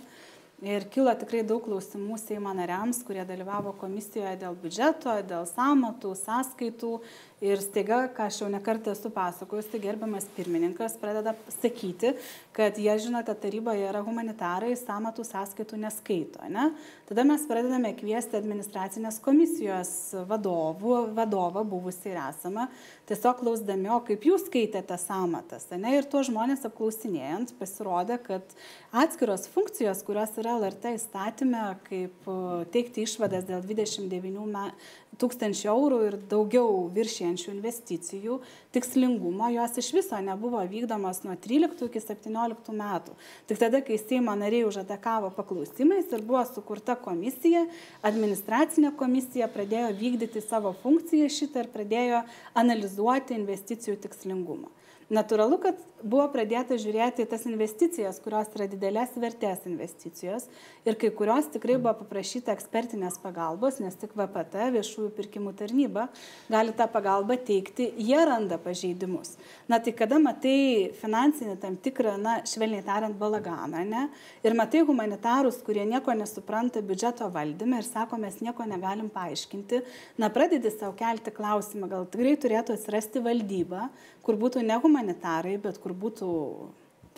Ir kilo tikrai daug klausimų Seimo nariams, kurie dalyvavo komisijoje dėl biudžeto, dėl samatų, sąskaitų Ir staiga, ką aš jau nekartą esu pasakojusi, tai gerbiamas pirmininkas pradeda sakyti, kad jie, žinote, taryboje yra humanitarai, samatų sąskaitų neskaito. Ne? Tada mes pradedame kviesti administracinės komisijos vadovų, vadovą, buvusi ir esamą, tiesiog klausdami, o kaip jūs skaitėte samatas. Ne? Ir tuos žmonės apklausinėjant pasirodė, kad atskiros funkcijos, kurios yra LRT įstatymė, kaip teikti išvadas dėl 29 tūkstančių eurų ir daugiau viršijančių investicijų tikslingumo, jos iš viso nebuvo vykdomos nuo 13 iki 17 metų. Tik tada, kai Seimo nariai užatakavo paklausimais ir buvo sukurta komisija, administracinė komisija pradėjo vykdyti savo funkciją šitą ir pradėjo analizuoti investicijų tikslingumą. Natūralu, kad buvo pradėta žiūrėti tas investicijas, kurios yra didelės vertės investicijos ir kai kurios tikrai buvo paprašyta ekspertinės pagalbos, nes tik VPT, viešųjų pirkimų tarnyba, gali tą pagalbą teikti, jie randa pažeidimus. Na tai kada matai finansinį tam tikrą, na, švelniai tariant, balaganą, ne, ir matai humanitarus, kurie nieko nesupranta biudžeto valdyme ir sako, mes nieko negalim paaiškinti, na, pradedi savo kelti klausimą, gal tikrai turėtų atsirasti valdyba, kur būtų ne humanitarai, bet kur būtų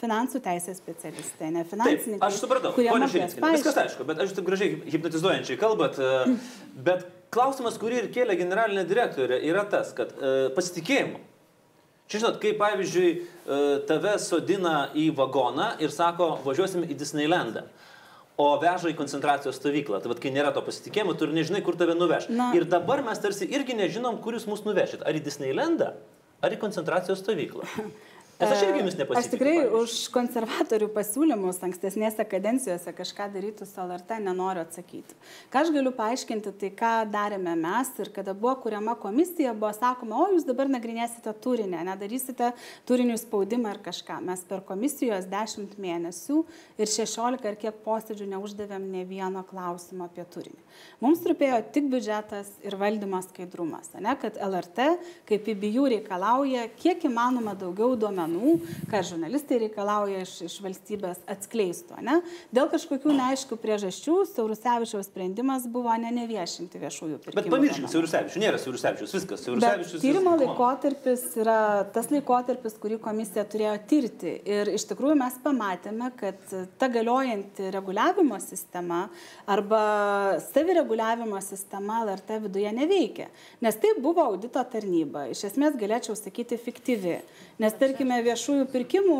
finansų teisės specialistai, ne finansininkai. Aš supratau, ponia Širinskienė, viskas aišku, bet aš taip gražiai hipnotizuojančiai kalbat, e, bet klausimas, kurį ir kėlė generalinė direktorė, yra tas, kad e, pasitikėjimo. Čia žinot, kai pavyzdžiui e, tave sodina į vagoną ir sako, važiuosim į Disneylandą o veža į koncentracijos stovyklą. Tai vad, kai nėra to pasitikėjimo, tu ir nežinai, kur tave nuveš. Na. Ir dabar mes tarsi irgi nežinom, kur jūs mus nuvešit. Ar į Disneylandą, ar į koncentracijos stovyklą. Nes aš irgi jums nepasitikiu. Aš tikrai pavyzdžiui. už konservatorių pasiūlymus ankstesnėse kadencijose kažką darytų su LRT nenoriu atsakyti. Ką aš galiu paaiškinti, tai ką darėme mes ir kada buvo kuriama komisija, buvo sakoma, o jūs dabar nagrinėsite turinę, nedarysite turinių spaudimą ir kažką. Mes per komisijos 10 mėnesių ir 16 ar kiek posėdžių neuždavėm ne vieno klausimo apie turinį. Mums rūpėjo tik biudžetas ir valdymo skaidrumas, ne, kad LRT kaip įbijų reikalauja kiek įmanoma daugiau duomenų duomenų, ką žurnalistai reikalauja iš, iš valstybės atskleistų. Ne? Dėl kažkokių neaiškių priežasčių Saurusevičiaus sprendimas buvo ne neviešinti viešųjų pirkimų. Bet pamirškim, Saurusevičius nėra Saurusevičius, viskas. Saurusevičius. Tyrimo laikotarpis yra tas laikotarpis, kurį komisija turėjo tirti. Ir iš tikrųjų mes pamatėme, kad ta galiojanti reguliavimo sistema arba savireguliavimo sistema LRT viduje neveikia. Nes tai buvo audito tarnyba. Iš esmės galėčiau sakyti fiktyvi. Nes tarkime, viešųjų pirkimų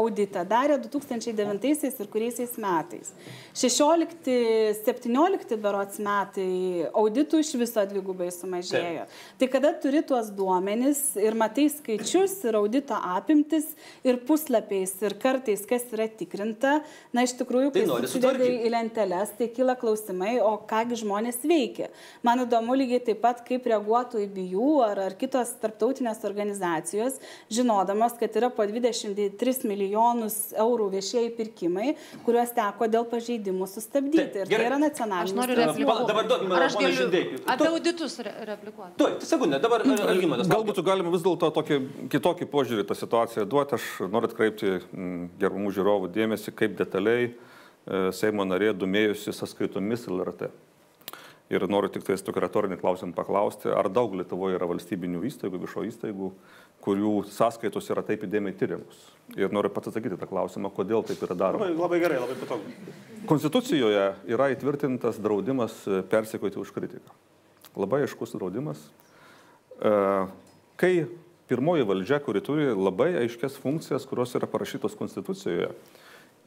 auditą darė 2009 ir kuriaisiais metais. 16-17 berots metai auditų iš viso dvigubai sumažėjo. Taip. Tai kada turi tuos duomenis ir matai skaičius ir audito apimtis ir puslapiais ir kartais kas yra tikrinta, na iš tikrųjų, kai tai susideda į lenteles, tai kyla klausimai, o kągi žmonės veikia. Man įdomu lygiai taip pat, kaip reaguotų į bijų ar, ar kitos tarptautinės organizacijos, žinodamas, kad yra po 23 milijonus eurų viešieji pirkimai, kuriuos teko dėl pažeidimų sustabdyti. Ir tai yra nacionalinis. Aš noriu replikuoti. Dabar duokime, ar aš galiu žindėkiu. Apie auditus re replikuoti. Tuoj, sekundę, dabar Algymantas. Galbūt galima vis dėlto tokį kitokį požiūrį tą situaciją duoti. Aš noriu atkreipti gerbamų žiūrovų dėmesį, kaip detaliai e, Seimo narė domėjusi sąskaitomis LRT. Ir noriu tik tais tokį retorinį klausimą paklausti, ar daug Lietuvoje yra valstybinių įstaigų, viešo įstaigų, kurių sąskaitos yra taip įdėmiai tyriamos. Ir noriu pats atsakyti tą klausimą, kodėl taip yra daroma. Labai, labai gerai, labai patogu. Konstitucijoje yra įtvirtintas draudimas persikoti už kritiką. Labai aiškus draudimas. E, kai pirmoji valdžia, kuri turi labai aiškias funkcijas, kurios yra parašytos Konstitucijoje,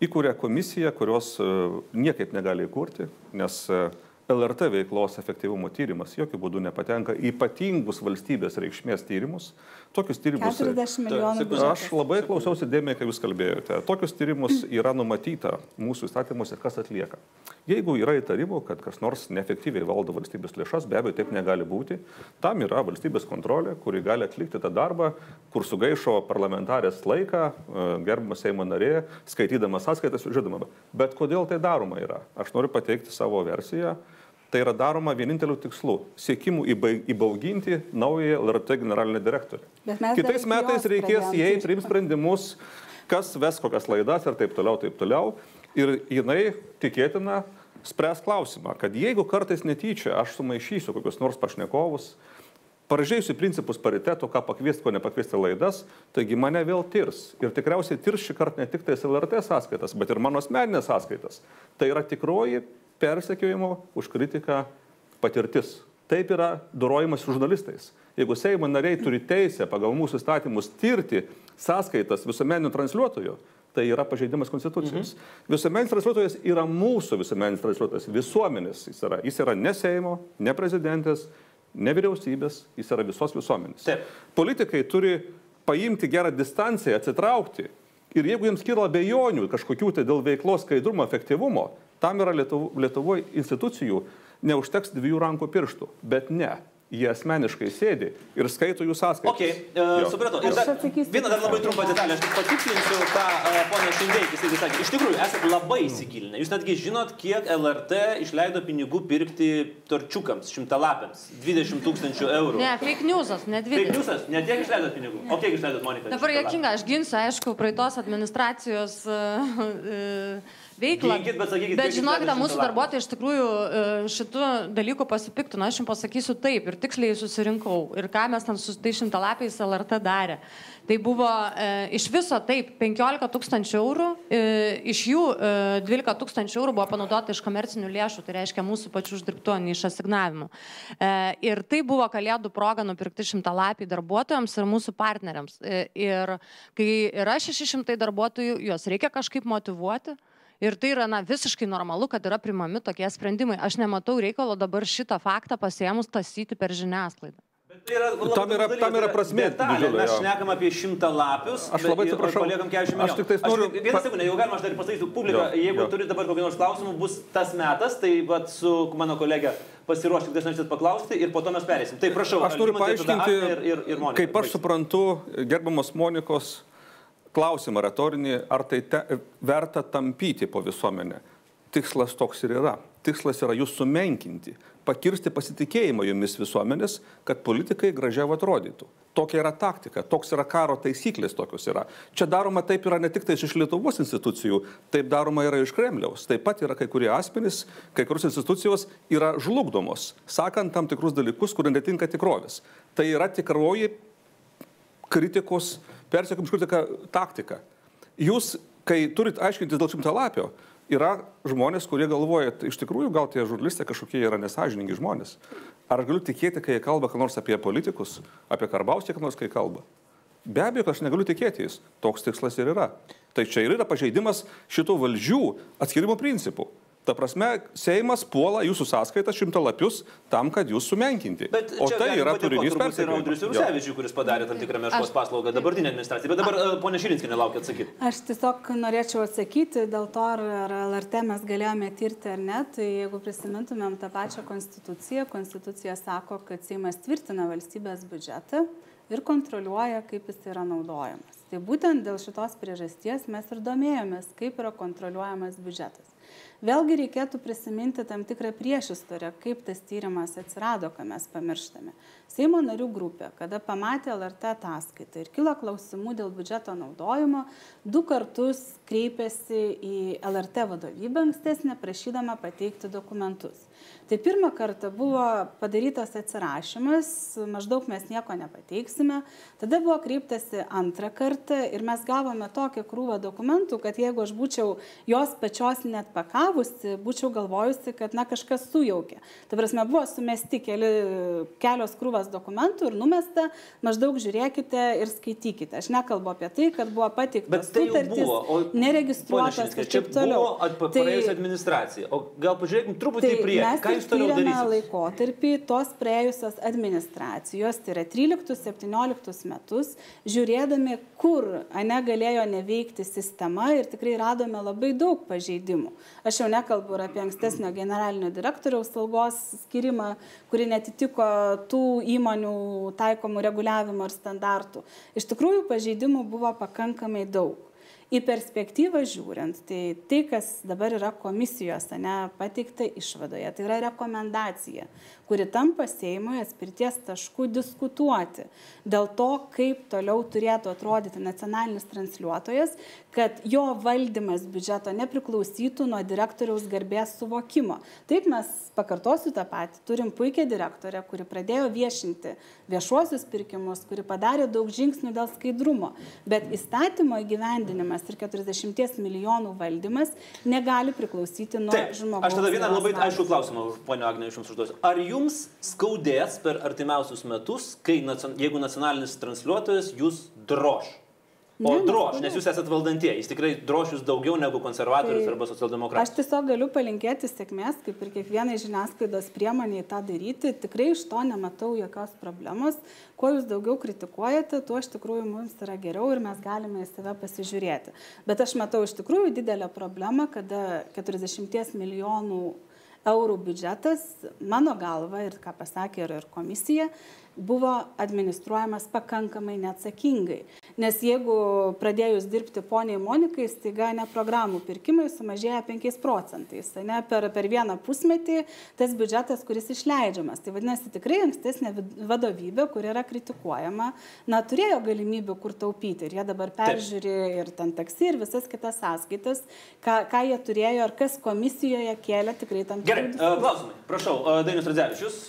įkūrė komisiją, kurios e, niekaip negali įkurti, nes e, LRT veiklos efektyvumo tyrimas jokių būdų nepatenka į ypatingus valstybės reikšmės tyrimus. Tokius tyrimus. 40 milijonų. Aš labai klausiausi dėmesį, kai jūs kalbėjote. Tokius tyrimus yra numatyta mūsų įstatymuose, kas atlieka. Jeigu yra įtarimų, kad kas nors neefektyviai valdo valstybės lėšas, be abejo, taip negali būti. Tam yra valstybės kontrolė, kuri gali atlikti tą darbą, kur sugaišo parlamentarės laiką, e, gerbimas Seimo narė, skaitydama sąskaitas ir žinoma. Bet kodėl tai daroma yra? Aš noriu pateikti savo versiją Tai yra daroma vieninteliu tikslu - siekimu įbauginti naują LRT generalinį direktorių. Kitais metais reikės jai priims sprendimus, kas ves kokias laidas ir taip toliau, taip toliau. Ir jinai tikėtina spręs klausimą, kad jeigu kartais netyčia aš sumaišysiu kokius nors pašnekovus, paražėjusi principus pariteto, ką pakviesti, ko nepakviesti laidas, taigi mane vėl tirs. Ir tikriausiai tirs šį kartą ne tik tais LRT sąskaitas, bet ir mano asmeninės sąskaitas. Tai yra tikroji persekiojimo už kritiką patirtis. Taip yra dorojimas su žurnalistais. Jeigu Seimo nariai turi teisę pagal mūsų įstatymus tirti sąskaitas visuomeninių transliuotojų, tai yra pažeidimas konstitucijos. Mhm. Visuomeninis transliuotojas yra mūsų visuomeninis transliuotojas, visuomenės jis yra. Jis yra ne Seimo, ne prezidentės, ne vyriausybės, jis yra visos visuomenės. Taip. Politikai turi paimti gerą distanciją, atsitraukti. Ir jeigu jiems kyla abejonių kažkokių tai dėl veiklos skaidrumo, efektyvumo, tam yra Lietuvo, Lietuvoje institucijų, neužteks dviejų rankų pirštų. Bet ne. Jie asmeniškai sėdi ir skaito jų sąskaitas. Ok, uh, Jo. supratau. Ir dar, vieną dar labai trumpą detalę, aš tik patikslinsiu, ką uh, ponas Šindeikis irgi sakė. Iš tikrųjų, esate labai įsigilinę. Jūs netgi žinot, kiek LRT išleido pinigų pirkti torčiukams, šimtalapiams. 20 tūkstančių eurų. Ne, fake newsas, ne Taip, 20. jūs ne tiek išleidot pinigų. O kiek išleidot, Monika? Dabar jokinga, aš ginsiu, aišku, praeitos administracijos uh, veiklą. Ginkit, bet sakykit, bet žinokite, mūsų darbuotojai iš tikrųjų e, šitų dalykų pasipiktino. Aš jums pasakysiu taip ir tiksliai susirinkau. Ir ką mes ten su tai šimtalapiais LRT darė. Tai buvo e, iš viso taip 15 tūkstančių eurų, e, iš jų e, 12 tūkstančių eurų buvo panaudota iš komercinių lėšų, tai reiškia mūsų pačių uždirbtų, ne iš asignavimų. E, ir tai buvo kalėdų proga nupirkti šimtalapiai darbuotojams ir mūsų partneriams. E, ir kai yra 600 darbuotojų, juos reikia kažkaip motivuoti. Ir tai yra na, visiškai normalu, kad yra primami tokie sprendimai. Aš nematau reikalo dabar šitą faktą pasiemus tasyti per žiniasklaidą. Tai yra, Tam yra- tam yra prasmė detalė. didžiulė, Mes šnekam apie šimtą lapius. Aš labai bet- atsiprašau. Paliekam 40 Aš milijonų. tiktais noriu Vieną pa- sekundę, jau galima aš dar pasakysiu publiką, Jo, jeigu jo. turite dabar kokį nors klausimų, bus tas metas, tai vat, su mano kolegė pasiruoškite, kas norėsit paklausti ir po to mes perėsim. Tai prašau, Aš noriu paaiškinti, ir, ir, ir Monika. kaip aš suprantu, gerbamos Monikos klausimą retorinį, ar tai te, verta tampyti po visuomenę. Tikslas toks ir yra. Tikslas yra jūs sumenkinti, pakirsti pasitikėjimą jumis visuomenės, kad politikai gražiau atrodytų. Tokia yra taktika, toks yra karo taisyklės tokios yra. Čia daroma taip yra ne tik tai iš Lietuvos institucijų, taip daroma yra iš Kremliaus. Taip pat yra kai kurie asmenys, kai kurios institucijos yra žlugdomos, sakant tam tikrus dalykus, kurie netinka tikrovės. Tai yra tikroji kritikos, persiekim kritiką taktika. Jūs, kai turit aiškintis dėl šimtalapio, yra žmonės, kurie galvoja, "Tai iš tikrųjų gal tie žurnalistai kažkokie yra nesažiningi žmonės. Ar aš galiu tikėti, kai jie kalba ką nors apie politikus, apie Karbausį, ką nors kai kalba? Be abejo, aš negaliu tikėti jais. Toks tikslas ir yra. Tai čia ir yra pažeidimas šitų valdžių atskirimo principų. Ta prasme, Seimas puola jūsų sąskaitą šimtalapius tam, kad jūs sumenkinti. Bet o tai yra turinys turbūt ir persekiojimas. Audrius. Rusevičius, kuris padarė tam tikrą meškos paslaugą dabartinė administracija. Bet dabar uh, ponia Širinskinė laukia atsakyti. Aš tiesiog norėčiau atsakyti dėl to, ar, ar LRT mes galėjome tirti ar ne. Tai jeigu prisimintumėm tą pačią konstituciją, konstitucija sako, kad Seimas tvirtina valstybės biudžetą ir kontroliuoja, kaip jis yra naudojamas. Tai būtent dėl šitos priežasties mes ir domėjomės, kaip yra kontroliuojamas biudžetas. Vėlgi reikėtų prisiminti tam tikrą priešistorę, kaip tas tyrimas atsirado, ką mes pamirštame. Seimo narių grupė, kada pamatė LRT ataskaitą ir kilo klausimų dėl biudžeto naudojimo, du kartus kreipėsi į LRT vadovybę ankstesnę, prašydama pateikti dokumentus. Tai pirmą kartą buvo padarytas atsirašymas, maždaug mes nieko nepateiksime. Tada buvo kreiptasi antrą kartą ir mes gavome tokią krūvą dokumentų, kad jeigu aš būčiau jos pačios net pakavusi, būčiau galvojusi, kad na kažkas sujaukė. Tai prasme, buvo sumesti keli, kelios krūvas dokumentų ir numesta, maždaug žiūrėkite ir skaitykite. Aš nekalbu apie tai, kad buvo pateiktas Bet tai sutartys. O, Širinskienė, ir taip toliau. Tai- praėjusi administracija. O gal pažiūrėkim truputį į Tai priekį. Jūs toliau darysite? laikotarpį tos praėjusios administracijos, tai yra 13-17 metus, žiūrėdami, kur ane galėjo neveikti sistema ir tikrai radome labai daug pažeidimų. Aš jau nekalbu ir apie ankstesnio generalinio direktoriaus algos skirimą, kuri netitiko tų įmonių taikomų reguliavimo ir standartų. Iš tikrųjų, pažeidimų buvo pakankamai daug. Į perspektyvą žiūrint, tai tai, kas dabar yra komisijos, ne, pateikta išvadoje, tai yra rekomendacija, kuri tampa Seimui atspirties taškų diskutuoti dėl to, kaip toliau turėtų atrodyti nacionalinis transliuotojas, kad jo valdymas biudžeto nepriklausytų nuo direktoriaus garbės suvokimo. Taip mes, pakartosiu tą patį, turim puikią direktorę, kuri pradėjo viešinti viešuosius pirkimus, kuri padarė daug žingsnių dėl skaidrumo, bet įstatymo įgyvendinimas ir 40 milijonų valdymas negali priklausyti nuo Taip, žmogaus. aš tada vieną labai aišku klausimą, ponio Agnė, iš jums užduosiu. Ar jums skaudės per artimiausius metus, kai, jeigu nacionalinis transliuotojas jūs droš? O Ne, droš, nes jūs esate valdantieji, jis tikrai droš jūs daugiau negu konservatorius Tai arba Aš socialdemokratas. tiesiog galiu palinkėti sėkmės, kaip ir kiekvienai žiniasklaidos priemoniai tą daryti. Tikrai iš to nematau jokios problemos. Kuo jūs daugiau kritikuojate, tuo iš tikrųjų mums yra geriau ir mes galime į save pasižiūrėti. Bet aš matau iš tikrųjų didelę problemą, kada 40 milijonų eurų biudžetas, mano galva ir ką pasakė ir, ir komisija, buvo administruojamas pakankamai neatsakingai. Nes jeigu pradėjus dirbti poniai Monikai, staiga ne programų pirkimai sumažėja 5 procentais. Ne, per, per vieną pusmetį tas biudžetas, kuris išleidžiamas. Tai vadinasi, tikrai ankstesnė vadovybė, kur yra kritikuojama, na, turėjo galimybių kur taupyti. Ir jie dabar peržiūri ir ten taksi, ir visas kitas sąskaitas, ką, ką jie turėjo, ar kas komisijoje kėlė tikrai tam Gerai, tikrų diskusijų. klausimai. Prašau, e, Dainius Radzevičius.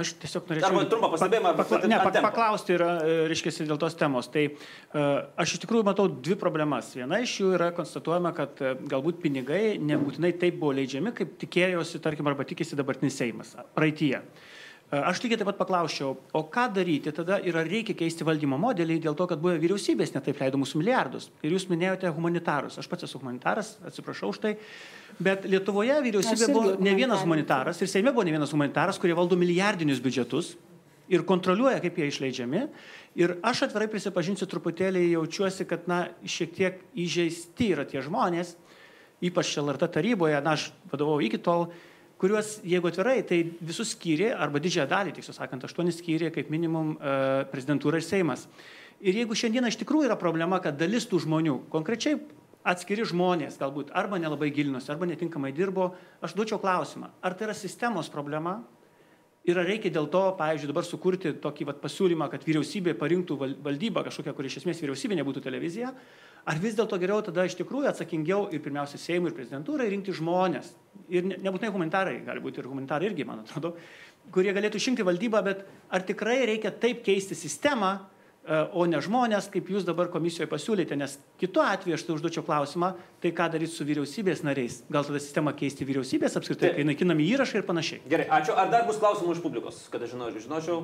Aš tiesiog norėčiau... Arba trumpą pastebėjimą, pa, pa, ant ne, pa, tempo. paklausti yra, e, reiškia, dėl tos temos. Tai e, aš iš tikrųjų matau dvi problemas. Viena iš jų yra konstatuojama, kad e, galbūt pinigai nebūtinai taip buvo leidžiami, kaip tikėjosi, tarkim, arba tikisi dabartinis Seimas praeitie. E, Aš lygiai taip pat paklausčiau, o ką daryti tada ir ar reikia keisti valdymo modelį dėl to, kad buvę vyriausybės netaip leido mūsų milijardus. Ir jūs minėjote humanitarus. Aš pats esu humanitaras, atsiprašau už tai. Bet Lietuvoje vyriausybė buvo ne vienas humanitaras ir Seime buvo ne vienas humanitaras, kurie valdo milijardinius biudžetus ir kontroliuoja, kaip jie išleidžiami. Ir aš atvirai prisipažinsiu, truputėlį jaučiuosi, kad, na, šiek tiek įžeisti yra tie žmonės, ypač LRT taryboje, na, aš vadovau iki tol, kuriuos, jeigu atvirai, tai visus skyrė, arba didžiąją dalį, tiksliau sakant, aštuonis skyrė kaip minimum e, prezidentūra ir Seimas. Ir jeigu šiandieną iš tikrųjų yra problema, kad dalis tų žmonių, konkrečiai atskiri žmonės galbūt arba nelabai gilinosi, arba netinkamai dirbo, aš duočiau klausimą, ar tai yra sistemos problema, Ir ar reikia dėl to, pavyzdžiui, dabar sukurti tokį vat, pasiūlymą, kad vyriausybė parinktų val- valdybą kažkokią, kur iš esmės vyriausybė nebūtų televizija, ar vis dėlto geriau tada iš tikrųjų atsakingiau ir pirmiausia Seimui ir prezidentūrai rinkti žmonės. Ir ne, nebūtinai humanitarai, gali būti ir humanitarai irgi, man atrodo, kurie galėtų išrinkti valdybą, bet ar tikrai reikia taip keisti sistemą, o ne žmonės, kaip jūs dabar komisijoje pasiūlėte, nes kitu atveju aš tai užduočiau klausimą, tai ką daryti su vyriausybės nariais? Gal tada sistemą keisti vyriausybės apskritai, Taip. kai naikinami įrašai ir panašiai? Gerai, ačiū. Ar dar bus klausimų iš publikos, kad aš žinočiau? žinočiau?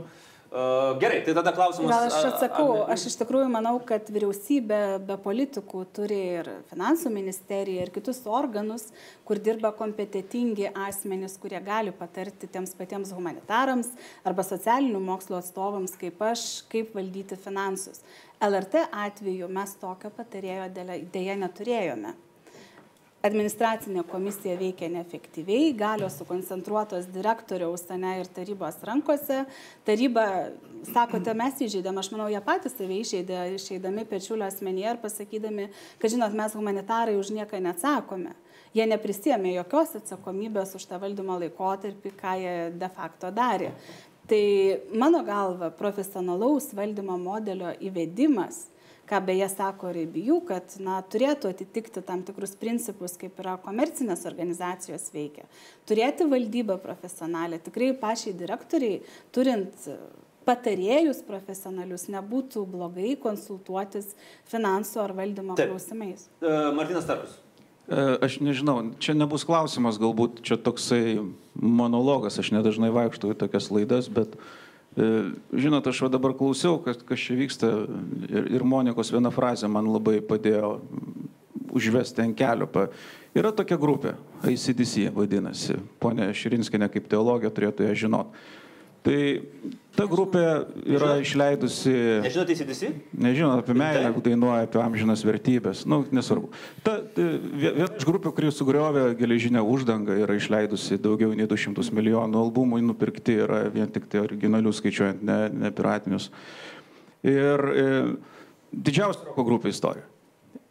Gerai, tai tada klausimas. Gal aš atsakau, Agne, aš iš tikrųjų manau, kad vyriausybė be politikų turi ir finansų ministeriją, ir kitus organus, kur dirba kompetitingi asmenys, kurie gali patarti tiems patiems humanitarams arba socialinių mokslo atstovams, kaip aš, kaip valdyti finansus. LRT atveju mes tokio patarėjo dėja neturėjome. Administracinė komisija veikia neefektyviai, galios sukoncentruotos direktoriaus ane, ir tarybos rankose. Taryba, sakote, mes įžeidėm, aš manau, jie patys save įžeidė, išeidami pečiulio asmenyje ir pasakydami, kad, žinot, mes humanitarai už nieką neatsakome. Jie neprisėmė jokios atsakomybės už tą valdymo laikotarpį, ką jie de facto darė. Tai mano galva, profesionalaus valdymo modelio įvedimas ką beje sako ir bijų, kad na, turėtų atitikti tam tikrus principus, kaip yra komercinės organizacijos veikia. Turėti valdybą profesionalę, tikrai pačiai direktoriai, turint patarėjus profesionalius, nebūtų blogai konsultuotis finansų ar valdymo Taip. klausimais. Uh, Martinas Tarkus. E, Aš nežinau, čia nebus klausimas, galbūt čia toksai monologas, aš nedažnai vaikštau į tokias laidas, bet e, žinot, aš va dabar klausiau, kas, kas čia vyksta ir, ir Monikos viena frazė man labai padėjo užvesti ant kelio. Yra tokia grupė, ICDC vadinasi, ponė Širinskinė kaip teologija turėtų ją žinot. Tai ta grupė yra išleidusi... Nežinote įsidėsi? Nežinau, apie meilę dainuoja, apie amžinas vertybės. Nu, nesvarbu. Ta vie- viena iš grupių, kuri sugriovė geležinę uždangą, yra išleidusi daugiau nei 200 milijonų albumų, nupirkti yra vien tik tai originalių skaičiuojant, ne, ne piratinius. Ir e, didžiausia roko grupė istorija.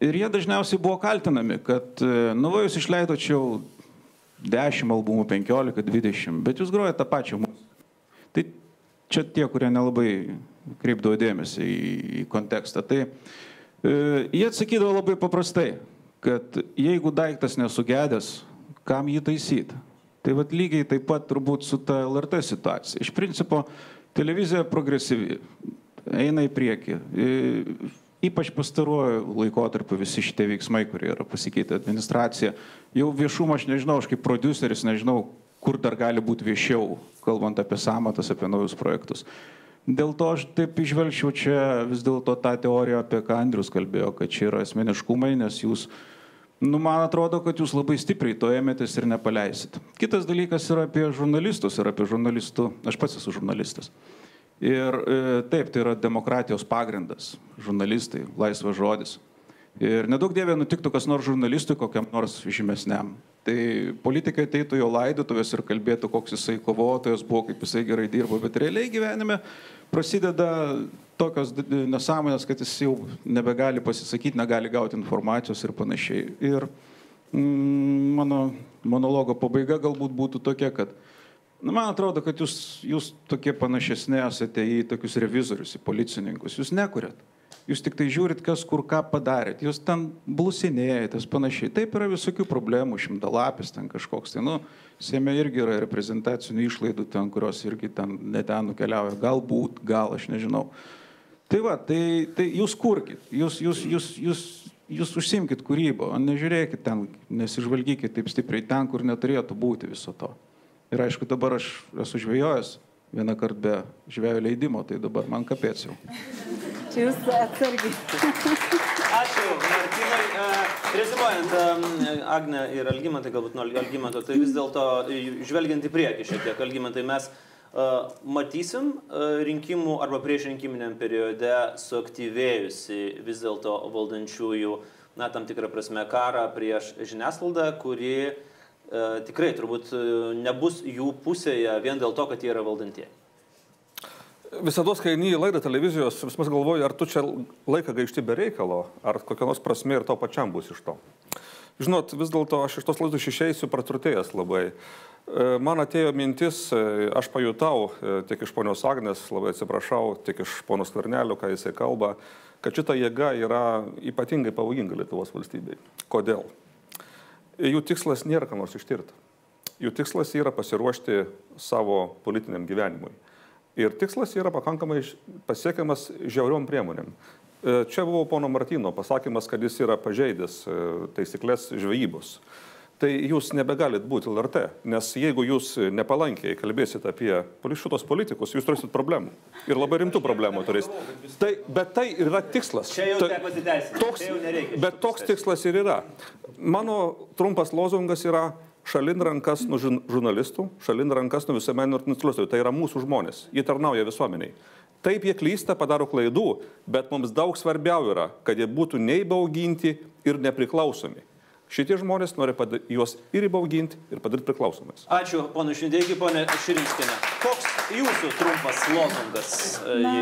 Ir jie dažniausiai buvo kaltinami, kad, e, nu, va, jūs išleidote čia jau 10 albumų, 15, 20, bet jūs grojate tą pačią muziką. Tai čia tie, kurie nelabai kreipdavo dėmesį į, kontekstą. Tai e, jie atsakydavo labai paprastai, kad jeigu daiktas nesugedęs, kam jį taisyti? Tai vad lygiai taip pat turbūt su ta LRT situacija. Iš principo, televizija progresyvi, eina į priekį. E, ypač pastaruoju laikotarpiu visi šitie veiksmai, kurie yra pasikeitę administracija. Jau viešumą aš nežinau, aš kaip produceris nežinau, kur dar gali būti viešiau, kalbant apie samatas, apie naujus projektus. Dėl to aš taip išvelgčiau čia vis dėlto tą teoriją, apie ką Andrius kalbėjo, kad čia yra asmeniškumai, nes jūs, nu, man atrodo, kad jūs labai stipriai to ėmėtės ir nepaleisit. Kitas dalykas yra apie žurnalistus ir apie žurnalistų, aš pats esu žurnalistas. Ir e, taip, tai yra demokratijos pagrindas, žurnalistai, laisvas žodis. Ir nedaug dievė nutiktų kas nors žurnalistui kokiam nors žymesniam. Tai politikai ateitų jo laidotuvės ir kalbėtų, koks jisai kovotojas buvo, kaip jisai gerai dirbo, bet realiai gyvenime prasideda tokios nesąmonės, kad jis jau nebegali pasisakyti, negali gauti informacijos ir panašiai. Ir mm, mano monologo pabaiga galbūt būtų tokia, kad Na, man atrodo, kad jūs, jūs tokie panašesni esate į tokius revizorius, į policininkus. Jūs nekuriat. Jūs tik tai žiūrit, kas kur ką padarėt. Jūs ten blusinėjatės panašiai. Taip yra visokių problemų, šimtalapis ten kažkoks. Tai, nu, Seime irgi yra reprezentacinių išlaidų ten, kurios irgi ten neten nukeliauja. Galbūt, gal, aš nežinau. Tai va, tai, tai jūs kurkit. Jūs, jūs, jūs, jūs, jūs užsimkit kūrybą, nežiūrėkit ten, nesižvalgykit taip stipriai ten, kur neturėtų būti viso to. Ir aišku, dabar aš esu žvėjojęs vieną kartą be žvėjo leidimo, tai dabar man kapėts jau. Čia jūs atsargiai. Ačiū, Martinai. Rezimuojant, Agne ir Algymantai, galbūt nuo Algymanto, tai vis dėlto žvelgiant į priekį šiek tiek, Algymantai, mes uh, matysim rinkimų arba prieš rinkiminiam periode suaktyvėjusi vis dėlto valdančiųjų, na, tam tikrą prasme, karą prieš žiniasklaidą, kuri tikrai turbūt nebus jų pusėje vien dėl to, kad jie yra valdantieji. Visada, kai eini į laidą televizijos, vis mes galvoju, ar tu čia laiką gaišti be reikalo, ar kokia nors prasme ir to pačiam bus iš to. Žinot, vis dėlto aš iš tos laidos išeisiu praturtėjęs labai. E, man atėjo mintis, e, aš pajutau e, tiek iš ponios Agnės, labai atsiprašau, tiek iš ponos Kvarnelio, ką jisai kalba, kad šita jėga yra ypatingai pavojinga Lietuvos valstybei. Kodėl? Jų tikslas nėra ką nors ištirti. Jų tikslas yra pasiruošti savo politiniam gyvenimui. Ir tikslas yra pakankamai pasiekiamas žiauriom priemonėm. E, čia buvo pono Martino pasakymas, kad jis yra pažeidęs e, taisyklės žvejybos. Tai jūs nebegalit būti LRT, nes jeigu jūs nepalankiai kalbėsit apie šitos politikus, jūs turėsit problemų. Ir labai rimtų problemų turėsit. Tai, bet tai yra tikslas. Čia jau tai, nereikia. Bet toks tikslas ir yra. Mano trumpas lozungas yra šalin rankas nuo žurnalistų, šalin rankas nuo visuomeninių transliuotojų. Tai yra mūsų žmonės, jie tarnauja visuomeniai. Taip jie klysta, padaro klaidų, bet mums daug svarbiau yra, kad jie būtų neįbauginti ir nepriklausomi. Šitie žmonės nori juos ir įbauginti, ir padaryti priklausomais. Ačiū, ponu Šindėgi, ponė Širinskinė. Koks jūsų trumpas lozungas? Na,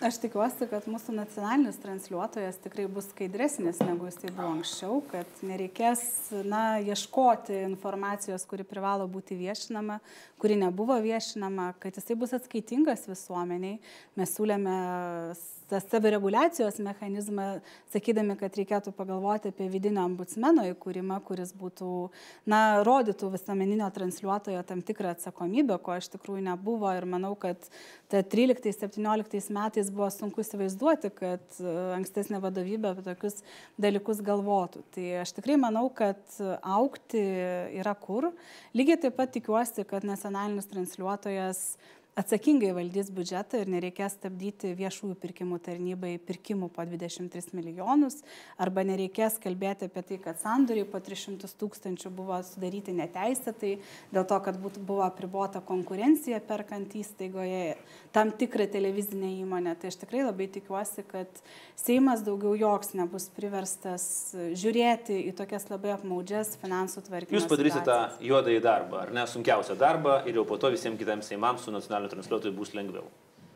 Aš tikiuosi, kad mūsų nacionalinis transliuotojas tikrai bus skaidresnis negu jis tai buvo anksčiau, kad nereikės na, ieškoti informacijos, kuri privalo būti viešinama, kuri nebuvo viešinama, kad jisai bus atskaitingas visuomeniai. Mes siūlėme tą savireguliacijos mechanizmą, sakydami, kad reikėtų pagalvoti apie vidinio ombudsmeno įkūrimą, kuris būtų, na, rodytų visuomeninio transliuotojo tam tikrą atsakomybę, ko iš tikrųjų nebuvo ir manau, kad ta 13-17 metais buvo sunku įsivaizduoti, kad e, ankstesnė vadovybė apie tokius dalykus galvotų. Tai aš tikrai manau, kad aukti yra kur. Lygiai taip pat tikiuosi, kad nacionalinis transliuotojas atsakingai valdys biudžetą ir nereikės stabdyti viešųjų pirkimų tarnybai pirkimų po 23 milijonus, arba nereikės kalbėti apie tai, kad sandoriai po 300 tūkstančių buvo sudaryti neteisėtai, dėl to, kad buvo apribota konkurencija perkant įstaigoje tam tikrą televizinę įmonę. Tai aš tikrai labai tikiuosi, kad Seimas daugiau joks nebus priverstas žiūrėti į tokias labai apmaudžias finansų tvarkymas. Jūs padarysite tą juodąjį darbą, ar ne, sunkiausią darbą ir jau po to visiems kitiems Seimams su nacionaliniu transliuotoju bus lengviau.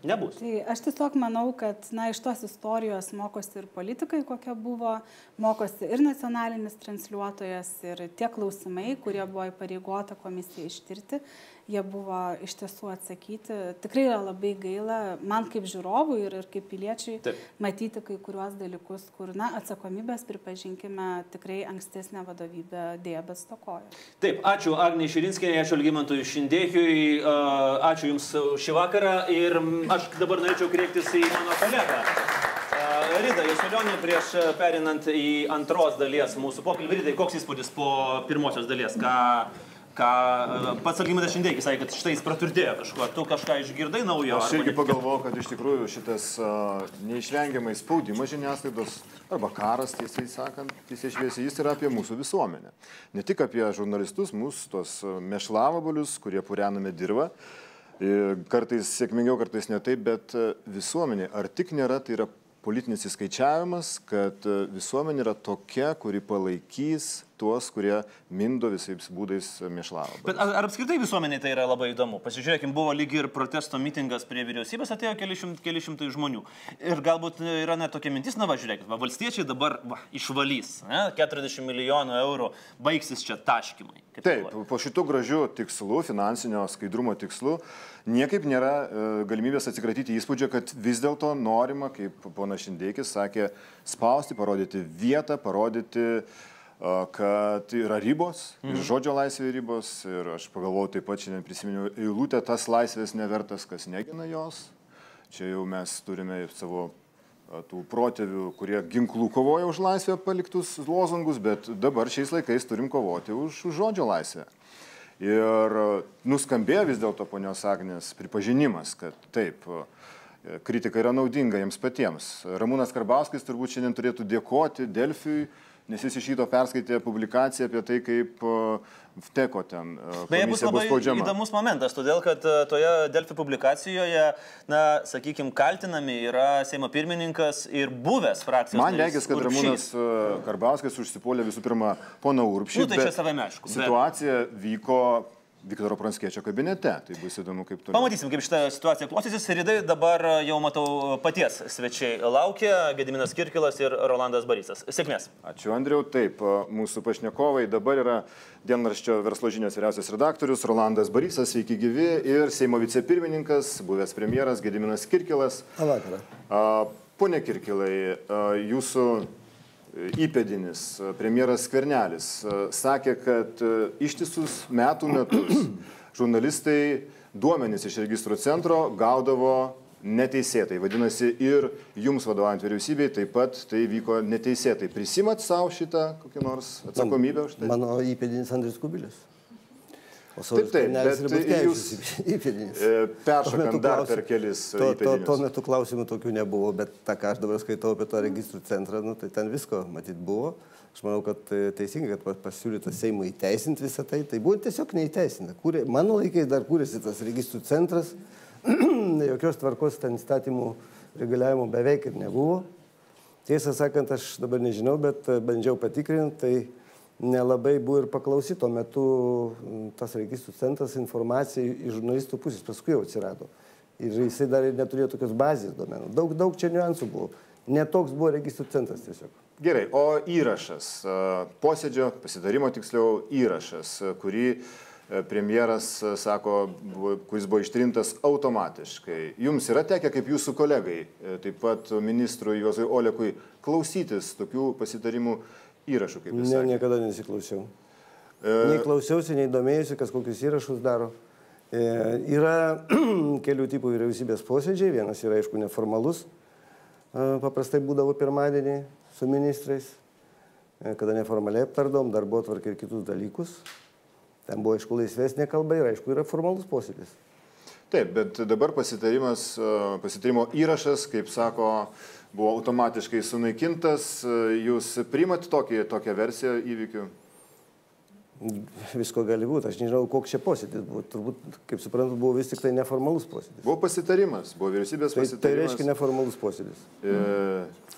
Nebus. Tai aš tiesiog manau, kad na, iš tos istorijos mokosi ir politikai, kokia buvo, mokosi ir nacionalinis transliuotojas, ir tie klausimai, kurie buvo įpareigota komisija ištirti, jie buvo iš tiesų atsakyti. Tikrai yra labai gaila, man kaip žiūrovui ir, ir kaip piliečiui, Taip. matyti kai kuriuos dalykus, kur, na, atsakomybės, pripažinkime, tikrai ankstesnė vadovybė dėja bet stokoja. Taip, ačiū Agnai Širinskiai, ačiū Algimantui Šindėkiui, ačiū Jums šį vakarą ir aš dabar norėčiau kreiptis į mano kolegą. Rida Jasulionė prieš perinant į antros dalies mūsų pokalbį. Ridai, koks įspūdis po pirmosios dalies? Ką, ką a, pats Algimantas Šindėkis sakė, kad štai jis praturtėjo kažko. Tu kažką išgirdai naujo? Aš irgi pagalvojau, kad iš tikrųjų šitas uh, neišvengiamai spaudimas žiniasklaidos arba karas, tiesiai sakant, tiesiai šviesiai, jis yra apie mūsų visuomenę. Ne tik apie žurnalistus, mūsų tos uh, mešlavabalius, kurie purename dirbą. Kartais sėkmingiau, kartais ne taip, bet visuomenė, ar tik nėra, tai yra politinis įskaičiavimas, kad visuomenė yra tokia, kuri palaikys tuos, kurie mindo visais būdais mešlavą. Bet ar, ar apskritai visuomeniai tai yra labai įdomu? Pasižiūrėkim, buvo lygi ir protesto mitingas prie vyriausybės, atėjo keli, šimt, keli šimtai žmonių. Ir galbūt yra net tokia mintis, na va, žiūrėkit, va, valstiečiai dabar va, išvalys, ne, 40 milijonų eurų, baigsis čia taškimai. Taip, po šitų gražių tikslų, finansinio skaidrumo tikslų, niekaip nėra e, galimybės atsikratyti įspūdžio, kad vis dėlto norima, kaip pona Šindėkis sakė, spausti, parodyti vietą, parodyti, e, kad yra ribos, mhm. ir žodžio laisvė ribos, ir aš pagalvojau taip pat šiandien prisiminiau eilutę, tas laisvės nevertas, kas negina jos. Čia jau mes turime savo tų protėvių, kurie ginklų kovoja už laisvę paliktus lozungus, bet dabar šiais laikais turim kovoti už, už žodžio laisvę. Ir nuskambėjo vis dėlto ponios Agnės pripažinimas, kad taip, kritika yra naudinga jiems patiems. Ramūnas Karbauskis turbūt šiandien turėtų dėkoti Delfiui, nes jis iš ryto perskaitė publikaciją apie tai, kaip a, Vteko ten a, Beje, bus labai bus įdomus momentas, todėl kad e, toje Delfi publikacijoje, na, sakykime, kaltinami yra Seimo pirmininkas ir buvęs frakcijos. Man regis, kad. Ramūnas e, Karbauskis užsipuolė visų pirma poną Urpšį. Nu, tai čia bet savame aišku, bet- Situacija vyko Viktoro Pranskiečio kabinete. Tai bus įdomu, kaip toliau. Pamatysim, kaip šitą situaciją klostysis. Rydai dabar jau matau paties svečiai laukia - Gediminas Kirkilas ir Rolandas Barysas. Sėkmės. Ačiū Andriau. Taip, e, mūsų pašnekovai dabar yra dienraščio verslo žinios vyriausias redaktorius Rolandas Barysas, sveiki gyvi, ir Seimo vicepirmininkas, buvęs premjeras Gediminas Kirkilas. Vakarą. A, Pone Kirkilai, a, jūsų e, įpėdinis, a, premjeras Skvernelis, a, sakė, kad a, ištisus metų metus žurnalistai duomenys iš registrų centro gaudavo neteisėtai. Vadinasi, ir jums vadovaujant vyriausybei taip pat tai vyko neteisėtai. Prisimat savo šitą kokią nors atsakomybę už tai? Mano įpėdinis Andris Kubilius. O Taip, taip, bet yra Butkevičius įpėdinis. e, Tuo peršokant dar klausim- per kelis to, to, įpėdinius. tuo metu klausimų tokių nebuvo, bet tą, ką aš dabar skaitau apie tą registrų centrą, nu, tai ten visko matyt buvo. Aš manau, kad e, teisingai, kad pa- pasiūlyta Seimui įteisinti visą tai. Tai buvo tiesiog neįteisinta. Kūrė, mano laikais dar kūrėsi tas registrų centras, jokios tvarkos ten įstatymų reguliavimo beveik ir nebuvo. Tiesą sakant, aš dabar nežinau, bet e, bandžiau patikrinti, tai nelabai buvo ir paklausyt. Tuo metu tas registrų centras informacija iš žurnalistų pusės paskui jau atsirado. Ir jisai dar ir neturėjo tokios bazės duomenų. Daug, daug čia niuansų buvo. Netoks buvo registrų centras tiesiog. Gerai, o įrašas, posėdžio, pasidarimo tiksliau įrašas, kurį premjeras sako, kuris buvo ištrintas automatiškai. Jums yra tekę, kaip jūsų kolegai, e, taip pat ministrui Juozui Olekui, klausytis tokių pasitarimų įrašų, kaip jūs Ne, sakėte? niekada nesiklausiau. E, Nei klausiausi, nei domėjusi, kas kokius įrašus daro. E, yra kelių tipų vyriausybės posėdžiai. Vienas yra, aišku, neformalus. E, paprastai būdavo pirmadienį su ministrais, e, kada neformaliai aptardom darbo tvarkį ir kitus dalykus. Ten buvo, aišku, laisvesnė kalba ir, aišku, yra formalus posėdis. Taip, bet dabar pasitarimas, a, pasitarimo įrašas, kaip sako, buvo automatiškai sunaikintas. Jūs primat tokį, tokią versiją įvykių? Visko gali būti. Aš nežinau, koks čia posėdis buvo. Turbūt, kaip suprantu, buvo vis tik tai neformalus posėdis. Buvo pasitarimas, buvo vyriausybės Tai, tai pasitarimas. reiškia neformalus posėdis. E,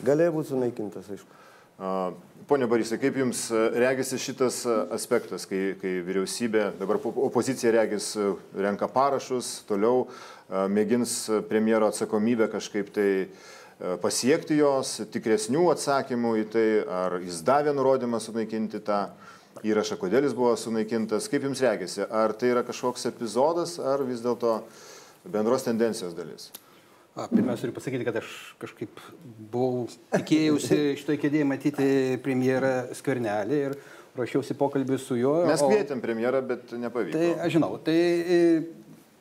Galėjo būti sunaikintas, aišku. Pone Barysai, kaip Jums regisi šitas aspektas, kai, kai vyriausybė, dabar opozicija regis renka parašus, toliau mėgins premjero atsakomybę kažkaip tai pasiekti jos, tikresnių atsakymų į tai, ar jis davė nurodymą sunaikinti tą įrašą, kodėl jis buvo sunaikintas, kaip Jums regisi, ar tai yra kažkoks epizodas, ar vis dėlto bendros tendencijos dalis? Pirmiausia, turiu pasakyti, kad aš kažkaip buvau tikėjausi šitoje kėdėje matyti premjerą Skvernelį ir ruošiausi pokalbį su juo. Mes kvietėm premjerą, bet nepavyko. Tai aš žinau, tai e,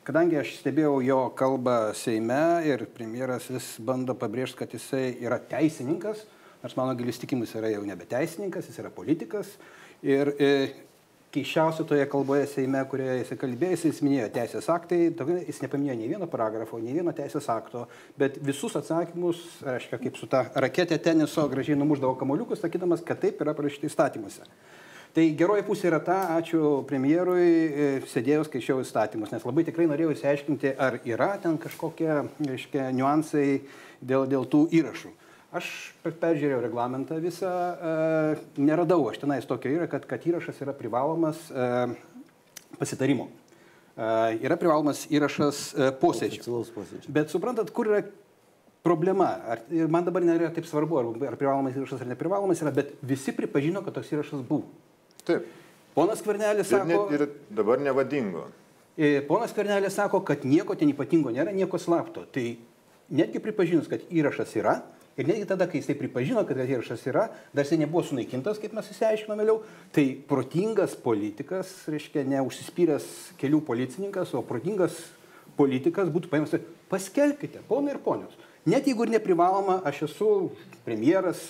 kadangi aš stebėjau jo kalbą Seime ir premjeras vis bando pabrėžti, kad jisai yra teisininkas, nors mano gilis tikimus yra jau nebe teisininkas, jis yra politikas. Ir e, keiščiausia toje kalboje Seime, kurioje jis kalbėjo, jis minėjo teisės aktai, jis nepaminėjo nei vieno paragrafo, nei vieno teisės akto, bet visus atsakymus, reiškia, kaip su ta raketė teniso gražiai numuždavo kamoliukus, sakydamas, kad taip yra parašyta įstatymuose. Tai geroji pusė yra ta, ačiū premjerui, e, sėdėjau skaičiau įstatymus, nes labai tikrai norėjau įsiaiškinti, ar yra ten kažkokie, reiškia, niuansai dėl, dėl tų įrašų. Aš peržiūrėjau reglamentą visą, e, neradau, aš tenais tokio yra, kad, kad įrašas yra privalomas e, pasitarimo. E, yra privalomas įrašas e, posėdžio. Bet suprantat, kur yra problema? Ar, man dabar nėra taip svarbu, ar, ar privalomas įrašas ar neprivalomas yra, bet visi pripažino, kad toks įrašas buvo. Taip. Ponas Kvarnelis sako. Ir, ir dabar nevadingo. E, ponas Kvarnelis sako, kad nieko ten ypatingo nėra, nieko slapto. Tai netgi pripažinus, kad įrašas yra, Ir netgi tada, kai jisai pripažino, kad įrašas yra, dar jisai nebuvo sunaikintas, kaip mes įsiaiškinome vėliau, tai protingas politikas, reiškia, neužsispyręs kelių policininkas, o protingas politikas būtų paėmęs, paskelbkite, ponai ir ponios. Net jeigu ir neprivaloma, aš esu premjeras,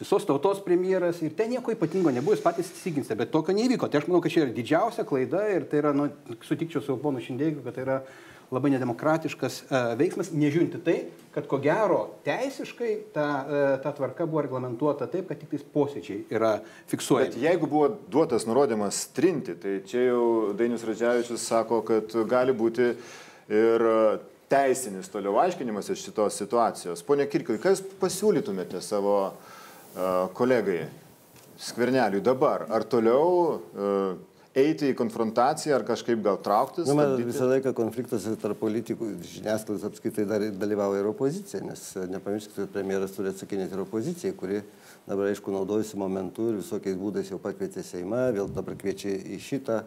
visos tautos premjeras ir ten nieko ypatingo nebuvo, jūs patys įsiginsite, bet tokio neįvyko. Tai aš manau, kad čia yra didžiausia klaida ir tai yra, nu, sutikčiau su ponu Šindėgiu, kad tai yra labai nedemokratiškas e, veiksmas, nežiūrinti tai, kad ko gero teisiškai ta, e, ta tvarka buvo reglamentuota taip, kad tik tais posėdžiai yra fiksuojami. Bet jeigu buvo duotas nurodymas trinti, tai čia jau Dainius Radžiavičius sako, kad gali būti ir teisinis toliau aiškinimas iš šitos situacijos. Pone Kirkiui, ką jūs pasiūlytumėte savo uh, kolegai Skverneliui dabar? Ar toliau uh, eiti į konfrontaciją ar kažkaip gal trauktis? Nu, man visą laiką konfliktas tarp politikų, žiniasklaidos apskaitai dar dalyvauja ir opozicija, nes nepamirškite, kad premjeras turi atsakinėti ir opozicijai, kuri dabar aišku naudojasi momentu ir visokiais būdais jau pakvietė Seimą, vėl dabar kviečia į šitą.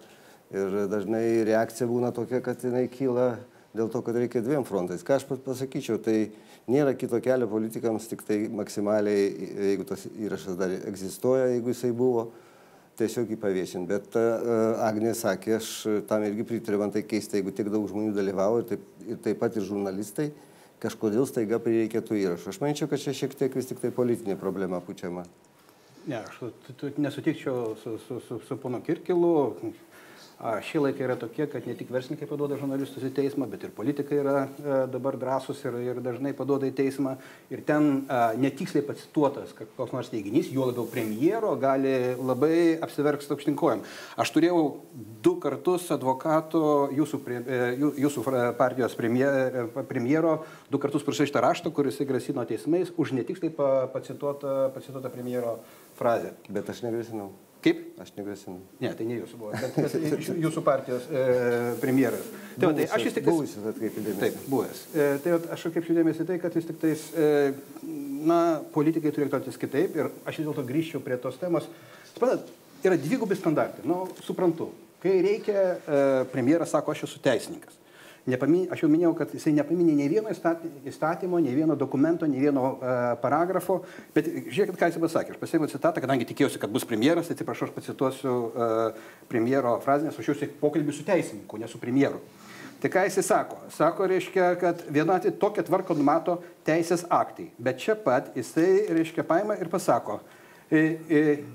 Ir dažnai reakcija būna tokia, kad jinai kyla dėl to, kad reikia dviem frontais. Ką aš pasakyčiau, tai nėra kito kelio politikams, tik tai maksimaliai, jeigu tas įrašas dar egzistuoja, jeigu jisai buvo, tiesiog jį paviešinti. Bet uh, Agnė sakė, aš tam irgi pritariu, man tai keista, jeigu tiek daug žmonių dalyvavo ir taip, ir taip pat ir žurnalistai, kažkodėl staiga prireikė tų įrašų. Aš manyčiau, kad čia šiek tiek vis tik tai politinė problema pučiama. Ne, aš nesutikčiau su, su, su, su pono Kirkilu. Šie laikai yra tokie, kad ne tik verslininkai paduoda žurnalistus į teismą, bet ir politikai yra e, dabar drąsus ir, ir dažnai paduoda į teismą. Ir ten netiksliai pacituotas koks nors teiginys, juo labiau premjero, gali labai apsiverkti aukštinkojom. Aš turėjau du kartus advokato, jūsų, e, jūsų partijos premjero, premjero du kartus prašyštą raštą, kuris grasino teismais už netiksliai pacituotą, pacituotą premjero frazę. Bet aš negrasinau. Kaip? Aš negrasinu. Ne, tai ne jūsų buvo, bet, bet jūsų partijos e, premjeras. Tai, tai aš vis tik... Buvusis atkreipti dėmesį. Taip, buvęs. E, tai aš atkreipčiau dėmesį tai, kad vis tik tais, e, na, politikai turėtų elgtis kitaip ir aš vis dėlto grįžčiau prie tos temos. Suprantat, yra dvigubi standartai. Nu, suprantu. Kai reikia, e, premjeras sako, aš esu teisininkas. Nepaminė, aš jau minėjau, kad jisai nepaminė nei vieno įstatymo, nei vieno dokumento, nei vieno uh, paragrafo, bet žiūrėkit, ką jis pasakė. Aš pasėmiau citatą, kadangi tikėjausi, kad bus premjeras, atsiprašau, aš pacituosiu uh, premjero frazę, nes aš jau pokalbį su teisininku, ne su premjeru. Tai ką jisai sako? Sako, reiškia, kad vienu atveju tokią tvarką numato teisės aktai, bet čia pat jisai, reiškia, paima ir pasako, e,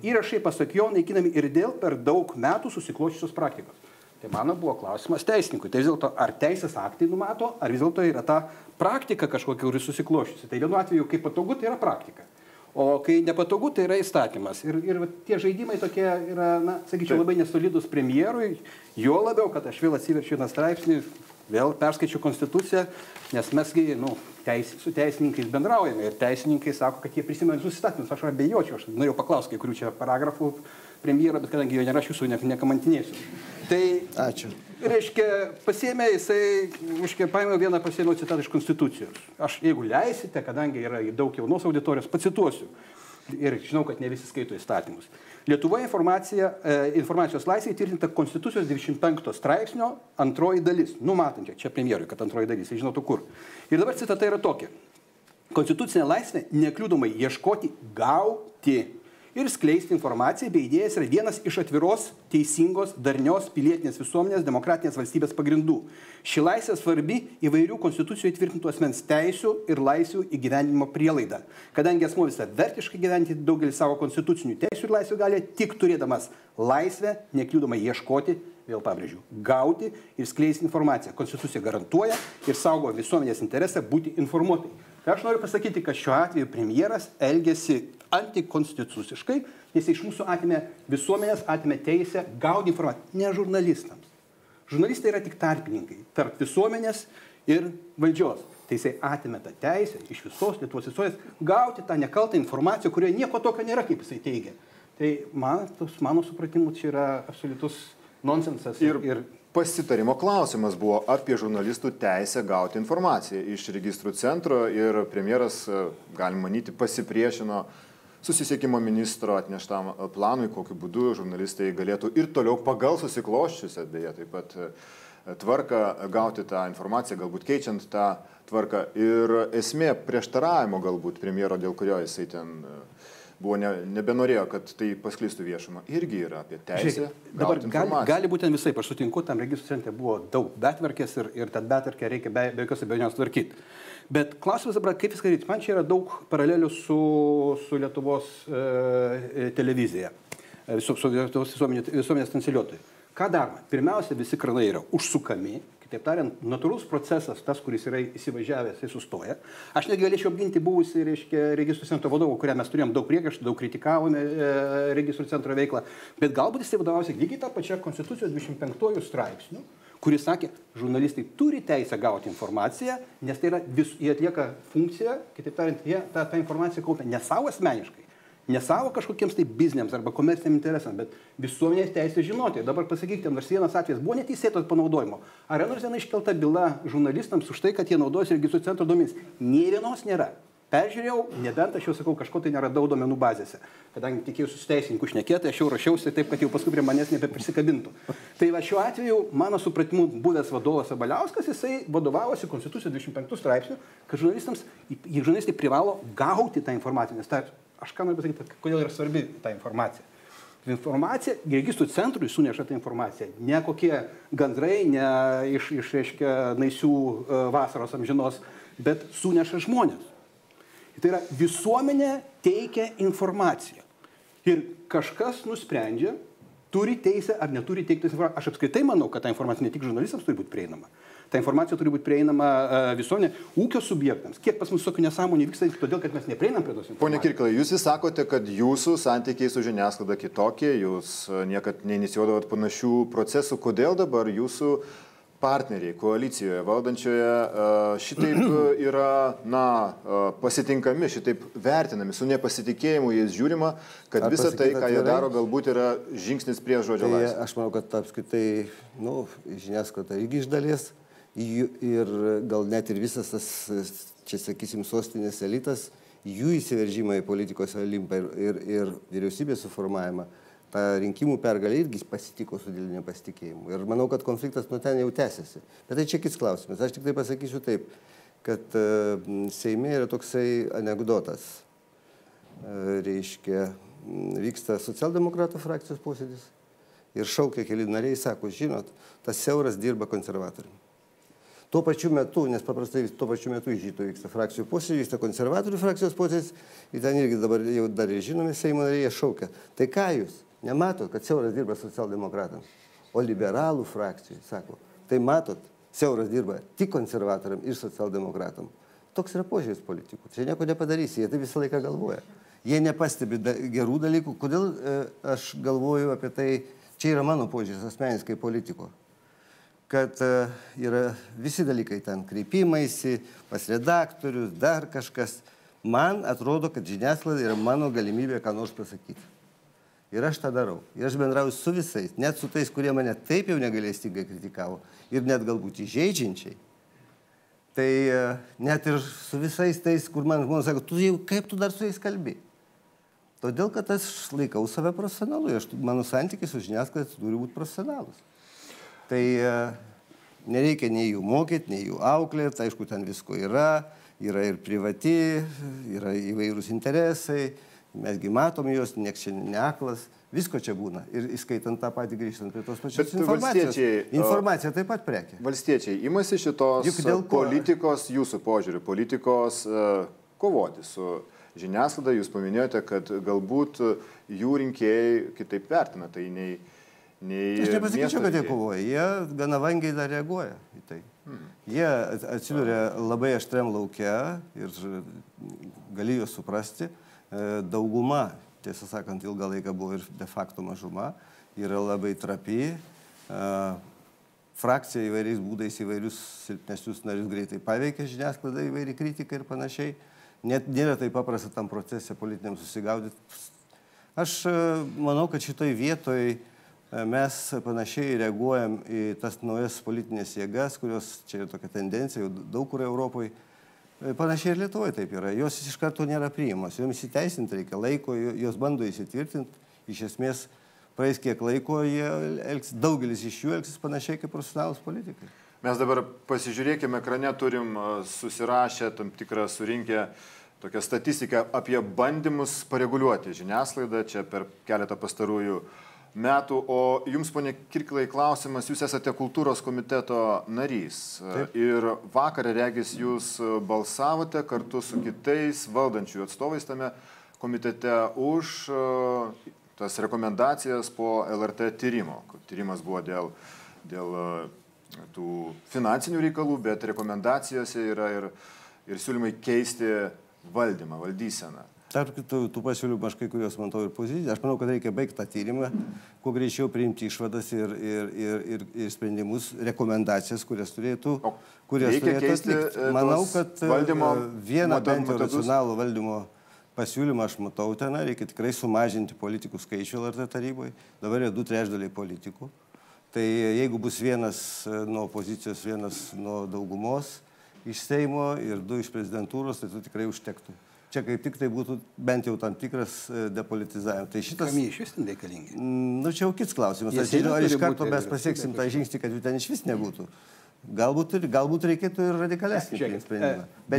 įrašai pasak jo naikinami ir dėl per daug metų susikloščiusios praktikos. Tai mano buvo klausimas teisininkui. Tai vis dėlto, ar teisės aktai numato, ar vis dėlto yra ta praktika kažkokia, kuri susikloščiusi. Tai vienu atveju, kai patogu, tai yra praktika. O kai nepatogu, tai yra įstatymas. Ir, ir tie žaidimai tokie yra, na, sakyčiau, labai nesolidus premjerui, jo labiau, kad aš vėl atsiverčiu vieną straipsnį, Vėl perskaičiu konstituciją, nes mesgi, nu, teis, su teisininkais bendraujame ir teisininkai sako, kad jie prisimena visus įstatymus. Aš abejočiau, aš norėjau paklausti, kai kurių čia paragrafų premjerą, bet kadangi jo nėra, aš jūsų ne, nekamantinėsiu. Tai, Ačiū. reiškia, pasėmė jisai, reiškia, paėmė vieną pasėmė citatą iš Konstitucijos. Aš, jeigu leisite, kadangi yra daug jaunos auditorijos, pacituosiu. Ir žinau, kad ne visi skaito įstatymus. Lietuvoje informacija, e, informacijos laisvė įtvirtinta Konstitucijos 25 straipsnio antroji dalis. Numatančia, čia premjerui, kad antroji dalis, jis žinotų kur. Ir dabar citata yra tokia. Konstitucinė laisvė nekliūdomai ieškoti, gauti ir skleisti informaciją bei idėjas yra vienas iš atviros, teisingos, darnios pilietinės visuomenės demokratinės valstybės pagrindų. Ši laisvė svarbi įvairių konstitucijų įtvirtintų asmens teisių ir laisvių įgyvendinimo prielaida. Kadangi asmo visą vertiškai gyventi daugelį savo konstitucinių teisių ir laisvių gali tik turėdamas laisvę, nekliūdomai ieškoti, vėl pabrėžiu, gauti ir skleisti informaciją. Konstitucija garantuoja ir saugo visuomenės interesą būti informuotai. Tai aš noriu pasakyti, kad šiuo atveju premjeras elgesi antikonstituciškai, nes iš mūsų atimė visuomenės, atimė teisę gauti informaciją, ne žurnalistams. Žurnalistai yra tik tarpininkai tarp visuomenės ir valdžios. Tai jisai atimė tą teisę iš visos Lietuvos visuomenės gauti tą nekaltą informaciją, kurioje nieko tokio nėra, kaip jisai teigia. Tai man, tos, mano supratimu, čia yra absoliutus nonsensas. Ir, ir pasitarimo klausimas buvo apie žurnalistų teisę gauti informaciją iš registrų centro ir premjeras, e, galim manyti, pasipriešino susisiekimo ministro atneštam e, planui, kokiu būdu žurnalistai galėtų ir toliau pagal susikloščiusią, beje, taip pat e, tvarką gauti tą informaciją, galbūt keičiant tą tvarką. Ir esmė prieštaravimo galbūt premjero, dėl kurio jisai ten buvo ne, nebenorėjo, kad tai pasklistų viešumą, irgi yra apie teisę. Žiūrėk, dabar gali, gali būti visai, aš sutinku, tam registrų centre buvo daug betvarkės ir, ir tą betvarkę reikia be, be jokios abejonės tvarkyti. Bet klausimas dabar, kaip viską daryti. Man čia yra daug paralelių su, su Lietuvos e, televizija, e, su, su Lietuvos visuomenės, transliuotojai. Ką daroma? Pirmiausia, visi kranai yra užsukami, kitaip tariant, natūralus procesas, tas, kuris yra įsivažiavęs, jis sustoja. Aš netgi galėčiau apginti buvusi, reiškia, registrų centro vadovą, kurią mes turėjom daug priekaištų, daug kritikavome e, registrų centro veiklą, bet galbūt jis vadovausia lygiai tą pačią Konstitucijos 25 straipsnių, kuris sakė, žurnalistai turi teisę gauti informaciją, nes tai yra, vis, jie atlieka funkciją, kitaip tariant, jie tą, tą informaciją kaupia ne savo asmeniškai, ne savo kažkokiems tai biznėms arba komerciniam interesams, bet visuomenės teisė žinoti. Dabar pasakykite, nors vienas atvejis buvo neteisėtas panaudojimo. Ar nors viena iškelta byla žurnalistams už tai, kad jie naudojasi registrų centro duomenys? Nė vienos nėra. Peržiūrėjau, nebent aš jau sakau, kažko tai neradau duomenų bazėse. Kadangi tikėjausi su teisininku šnekėti, aš jau rašiausi taip, kad jau paskui prie manęs nebeprisikabintų. Tai va šiuo atveju, mano supratimu, buvęs vadovas Abaliauskas, jisai vadovavosi Konstitucijos 25 straipsnių, kad žurnalistams, žurnalistai privalo gauti tą informaciją. Nes ta, aš ką noriu pasakyti, kodėl yra svarbi ta informacija. Informacija, registrų centrui suneša tą informaciją. Ne kokie gandrai, ne iš, iš reiškia, naisių vasaros amžinos, bet suneša žmonės. Tai yra visuomenė teikia informaciją. Ir kažkas nusprendžia, turi teisę ar neturi teikti informaciją. Aš apskritai manau, kad ta informacija ne tik žurnalistams turi būti prieinama. Ta informacija turi būti prieinama uh, visuomenė, ūkio subjektams. Kiek pas mus tokių nesąmonių vyksta, todėl kad mes neprieinam prie tos informacijos. Pone Kirkilai, jūs vis sakote, kad jūsų santykiai su žiniasklaida kitokie, jūs niekad neinicijuodavot panašių procesų. Kodėl dabar jūsų partneriai koalicijoje valdančioje šitaip yra na, pasitinkami, šitaip vertinami, su nepasitikėjimu jais žiūrima, kad Ar visa tai, ką jie daro, galbūt yra žingsnis prie žodžio Tai laisvės. aš manau, kad apskritai, nu, žiniasklaida irgi iš dalies ir gal net ir visas tas, čia sakysim, sostinės elitas, jų įsiveržimą į politikos olimpą ir, ir, ir vyriausybės suformavimą, tą rinkimų pergalę irgi pasitiko su dideliu nepasitikėjimu. Ir manau, kad konfliktas nuo ten jau tęsiasi. Bet tai čia kits klausimas. Aš tik tai pasakysiu taip, kad uh, Seime yra toksai anegdotas. Uh, reiškia, vyksta socialdemokratų frakcijos posėdis ir šaukia keli nariai, sako, žinot, tas siauras dirba konservatoriumi. Tuo pačiu metu, nes paprastai tuo pačiu metu žyto vyksta frakcijų posėdžiai, vyksta konservatorių frakcijos posėdis, ir ten irgi dabar jau dar ir žinomi Seimo nariai šaukia. Tai ką jūs, nematot, kad siauras dirba socialdemokratams, o liberalų frakcijai, sako, tai matot, siauras dirba tik konservatoriam ir socialdemokratam. Toks yra požiūris politikų. Čia nieko nepadarysi, jie tai visą laiką galvoja. Jie nepastebi da, gerų dalykų. Kodėl e, aš galvoju apie tai, čia yra mano požiūris asmenis kaip politiko. kad e, yra visi dalykai ten kreipimaisi, pas redaktorius, dar kažkas. Man atrodo, kad žiniasklaida yra mano galimybė ką nors pasakyti. Ir aš tą darau. Ir aš bendrauju su visais, net su tais, kurie mane taip jau negalėstingai kritikavo. Ir net galbūt įžeidžiančiai. Tai e, net ir su visais tais, kur man žmonės sako, tu jau kaip tu dar su jais kalbi. Todėl, kad aš laikau save profesionalu. Aš, mano santykiai su žiniasklaida turi būti profesionalus. Tai e, nereikia nei jų mokyti, nei jų auklėti. Aišku, ten visko yra yra ir privati, yra įvairūs interesai, mesgi matom juos, nieks čia neaklas, visko čia būna. Ir įskaitant tą patį grįžtant prie tos pačios Bet informacijos. Informacija taip pat prekė. Valstiečiai imasi šitos Juk dėl ko- politikos, jūsų požiūrių, politikos e, kovoti su žiniasklaida. Jūs paminėjote, kad galbūt jų rinkėjai kitaip vertina tai nei... nei Aš nepasakyčiau, kad jie kovoja, jie gana vangiai dar reaguoja į tai. Jie at- atsiduria labai aštriam laukia ir gali juos suprasti. E, Dauguma, tiesą sakant, ilgą laiką buvo ir de facto mažuma, yra labai trapi. E, Frakcija įvairiais būdais įvairius silpnesnius narius greitai paveikia žiniasklaida, įvairi kritika ir panašiai. Net nėra taip paprasta tam procese politiniam susigaudyti. Aš e, manau, kad šitoj vietoj e, mes panašiai reaguojam į tas naujas politinės jėgas, kurios čia yra tokia tendencija, jau daug kur Europoje. Panašiai ir Lietuvoje taip yra. Jos iš karto nėra priimamos. Joms įteisinti reikia laiko, jo- jos bando įsitvirtinti. Iš esmės, praeis kiek laiko, elgs, daugelis iš jų elgsis panašiai kaip profesionalus politikai. Mes dabar pasižiūrėkime, ekrane turim a, susirašę tam tikrą surinkę tokią statistiką apie bandymus pareguliuoti žiniasklaidą čia per keletą pastarųjų metų. O jums, ponė Kirklai, klausimas, jūs esate kultūros komiteto narys. Taip. Ir vakar, regis, jūs balsavote kartu su kitais valdančiųjų atstovais tame komitete už a, tas rekomendacijas po LRT tyrimo. Tyrimas buvo dėl, dėl a, tų finansinių reikalų, bet rekomendacijose yra ir, ir siūlymai keisti valdymą, valdyseną. Tarp kitų tų pasiūlymų aš kai kurios matau ir poziciją. Aš manau, kad reikia baigti tą tyrimą, kuo greičiau priimti išvadas ir, ir, ir, ir, ir sprendimus, rekomendacijas, kurias turėtų, kurias turėtų atlikti. e, Manau, kad e, valdymo vieną bent jau racionalų valdymo pasiūlymą aš matau ten, reikia tikrai sumažinti politikų skaičių LRT taryboje. Dabar yra du trečdaliai politikų. Tai jeigu bus vienas e, nuo opozicijos, vienas nuo daugumos iš Seimo ir du iš prezidentūros, tai tu tikrai užtektų. Čia kaip tik tai būtų bent jau tam tikras e, depolitizavimas. Tai šitas... Kam jie iš vis ten reikalingi? Mm, Nu, čia jau kits klausimas. Aš nežinau, ar iš karto mes pasieksim tą žingsnį, kad jų ten iš vis nebūtų. Galbūt, ir, galbūt reikėtų ir radikalesnį sprendimą. e,